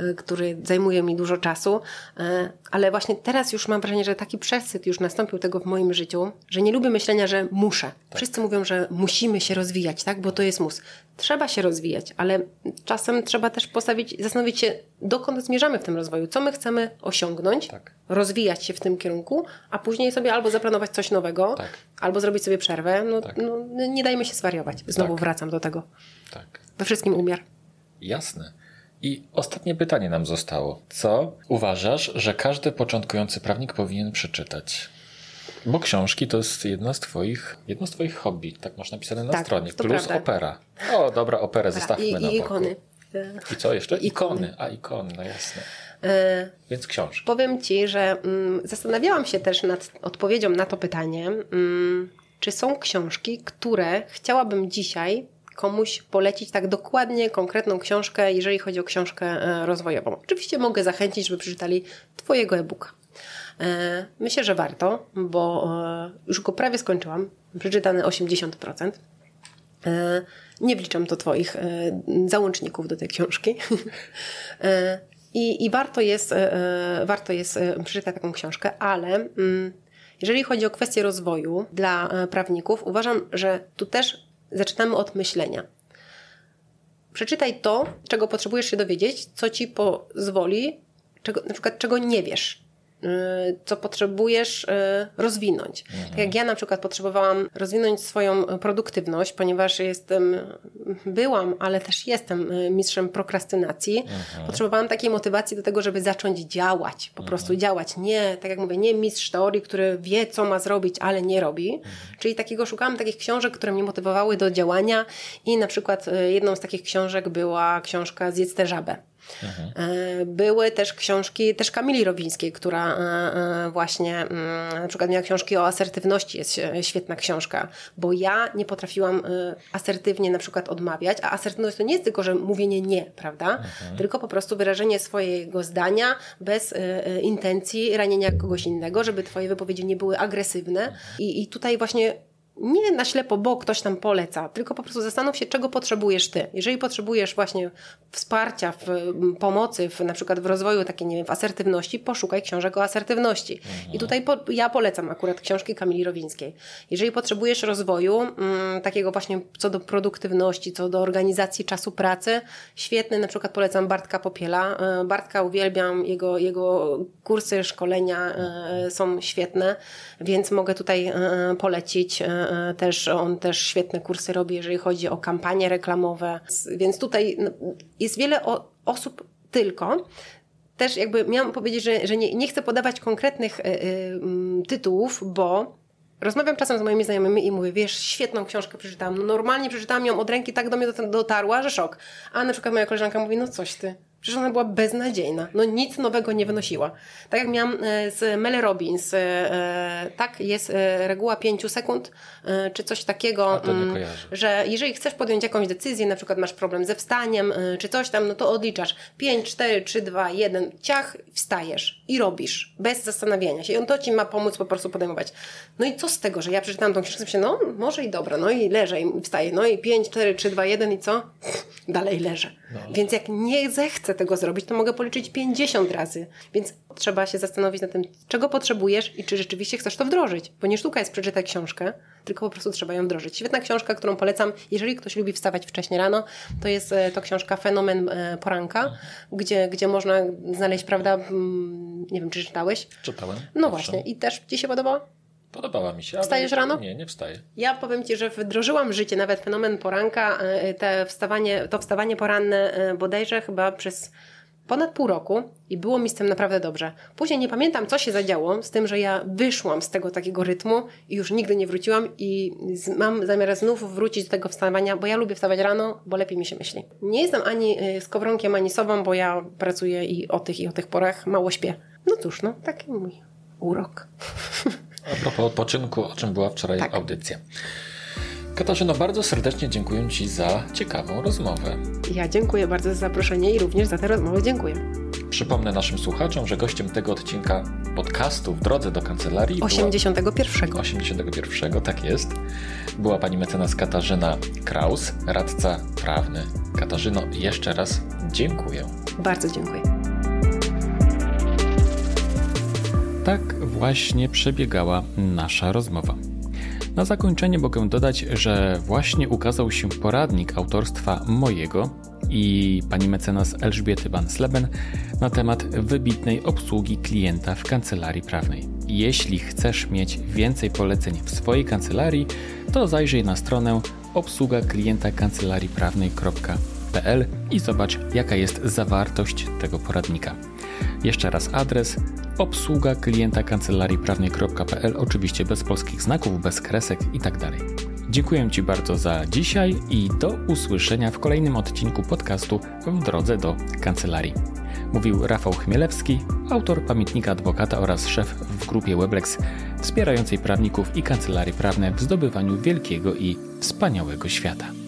Y, który zajmuje mi dużo czasu, y, ale właśnie teraz już mam wrażenie, że taki przesyt już nastąpił tego w moim życiu, że nie lubię myślenia, że muszę. Tak. Wszyscy mówią, że musimy się rozwijać, tak, bo to jest mus. Trzeba się rozwijać, ale czasem trzeba też postawić, zastanowić się, dokąd zmierzamy w tym rozwoju, co my chcemy osiągnąć, tak. rozwijać się w tym kierunku, a później sobie albo zaplanować coś nowego, tak. albo zrobić sobie przerwę. No, tak. no, nie dajmy się zwariować. Znowu tak. wracam do tego. Tak. We wszystkim umiar. Jasne. I ostatnie pytanie nam zostało. Co uważasz, że każdy początkujący prawnik powinien przeczytać? Bo książki to jest jedno z twoich, jedno z twoich hobby, tak masz napisane na tak, stronie, plus prawda. opera. O, dobra, operę zostawmy I, na boku. I ikony. I co jeszcze? Ikony. ikony. A, ikony, no jasne. E, Więc książki. Powiem Ci, że mm, zastanawiałam się też nad odpowiedzią na to pytanie, mm, czy są książki, które chciałabym dzisiaj komuś polecić tak dokładnie konkretną książkę, jeżeli chodzi o książkę e, rozwojową. Oczywiście mogę zachęcić, żeby przeczytali Twojego e-booka. E, myślę, że warto, bo e, już go prawie skończyłam. Przeczytany 80%. Nie wliczam to Twoich załączników do tej książki. I, I, warto jest, warto jest przeczytać taką książkę, ale mm, jeżeli chodzi o kwestię rozwoju dla prawników, uważam, że tu też zaczynamy od myślenia. Przeczytaj to, czego potrzebujesz się dowiedzieć, co ci pozwoli, czego, na przykład czego nie wiesz, co potrzebujesz y, rozwinąć. Mhm. Tak jak ja na przykład potrzebowałam rozwinąć swoją produktywność, ponieważ jestem, byłam, ale też jestem y, mistrzem prokrastynacji. Mhm. Potrzebowałam takiej motywacji do tego, żeby zacząć działać, po mhm. prostu działać. Nie, tak jak mówię, nie mistrz teorii, który wie, co ma zrobić, ale nie robi. Mhm. Czyli takiego szukałam takich książek, które mnie motywowały do działania i na przykład jedną z takich książek była książka Zjedz tę żabę. Mhm. Były też książki, też Kamili Rowińskiej, która właśnie mm, na przykład miała książki o asertywności, jest świetna książka, bo ja nie potrafiłam asertywnie na przykład odmawiać, a asertywność to nie jest tylko, że mówienie nie, prawda? Mhm. Tylko po prostu wyrażenie swojego zdania bez intencji ranienia kogoś innego, żeby twoje wypowiedzi nie były agresywne. I, i tutaj właśnie nie na ślepo, bo ktoś tam poleca, tylko po prostu zastanów się, czego potrzebujesz ty. Jeżeli potrzebujesz właśnie wsparcia, w, pomocy, w, na przykład w rozwoju takiej, nie wiem, w asertywności, poszukaj książek o asertywności. Mhm. I tutaj po, ja polecam akurat książki Kamili Rowińskiej. Jeżeli potrzebujesz rozwoju, mm, takiego właśnie co do produktywności, co do organizacji czasu pracy, świetny, na przykład polecam Bartka Popiela. E, Bartka uwielbiam, jego, jego kursy, szkolenia e, są świetne, więc mogę tutaj e, polecić też on też świetne kursy robi, jeżeli chodzi o kampanie reklamowe. Więc tutaj no, jest wiele osób tylko, też jakby miałam powiedzieć, że, że nie, nie chcę podawać konkretnych y, y, tytułów, bo rozmawiam czasem z moimi znajomymi i mówię, wiesz, świetną książkę przeczytałam. No, normalnie przeczytałam ją od ręki, tak do mnie dotarła, że szok. A na przykład moja koleżanka mówi, no coś ty. Przecież ona była beznadziejna. No nic nowego nie wynosiła. Tak jak miałam e, z Mel Robbins, e, e, tak jest reguła 5 sekund, czy coś takiego, mm, że jeżeli chcesz podjąć jakąś decyzję, na przykład masz problem ze wstaniem, czy coś tam, no to odliczasz 5, 4, 3, 2, 1, ciach, wstajesz i robisz, bez zastanawiania się. I on to ci ma pomóc po prostu podejmować. No i co z tego, że ja przeczytałam tą książkę, myślę, no może i dobra, no i leżę i wstaję, no i 5, 4, 3, 2, 1 i co? Dalej leżę. No. Więc jak nie zechcę tego zrobić, to mogę policzyć 50 razy. Więc trzeba się zastanowić nad tym, czego potrzebujesz i czy rzeczywiście chcesz to wdrożyć. Bo nie sztuka jest przeczytać książkę, tylko po prostu trzeba ją wdrożyć. Świetna książka, którą polecam, jeżeli ktoś lubi wstawać wcześnie rano, to jest e, to książka Fenomen e, Poranka, gdzie, gdzie można znaleźć, prawda, mm, nie wiem, czy czytałeś? Czytałem. No właśnie. I też Ci się podobało? Podobała mi się. Wstajesz rano? Nie, nie wstaję. Ja powiem Ci, że wdrożyłam życie nawet fenomen poranka, e, te wstawanie, to wstawanie poranne bodajże chyba przez ponad pół roku i było mi z tym naprawdę dobrze. Później nie pamiętam, co się zadziało, z tym, że ja wyszłam z tego takiego rytmu i już nigdy nie wróciłam i mam zamiar znów wrócić do tego wstawania, bo ja lubię wstawać rano, bo lepiej mi się myśli. Nie jestem ani y, skowronkiem, ani sobą, bo ja pracuję i o tych, i o tych porach mało śpię. No cóż, no taki mój urok. A propos odpoczynku, o czym była wczoraj tak. audycja. Katarzyno, bardzo serdecznie dziękuję Ci za ciekawą rozmowę. Ja dziękuję bardzo za zaproszenie i również za tę rozmowę dziękuję. Przypomnę naszym słuchaczom, że gościem tego odcinka podcastu w drodze do kancelarii 81. Była, 81, tak jest. Była pani mecenas Katarzyna Kraus, radca prawny. Katarzyno, jeszcze raz dziękuję. Bardzo dziękuję. Tak właśnie przebiegała nasza rozmowa. Na zakończenie mogę dodać, że właśnie ukazał się poradnik autorstwa mojego i pani mecenas Elżbiety Van-Sleben na temat wybitnej obsługi klienta w kancelarii prawnej. Jeśli chcesz mieć więcej poleceń w swojej kancelarii, to zajrzyj na stronę obsługa klienta kancelarii prawnej.pl i zobacz, jaka jest zawartość tego poradnika. Jeszcze raz adres obsługa klienta kancelarii prawnej.pl, oczywiście bez polskich znaków, bez kresek itd. Tak Dziękuję Ci bardzo za dzisiaj i do usłyszenia w kolejnym odcinku podcastu w drodze do kancelarii. Mówił Rafał Chmielewski, autor pamiętnika adwokata oraz szef w grupie Weblex wspierającej prawników i kancelarii prawne w zdobywaniu wielkiego i wspaniałego świata.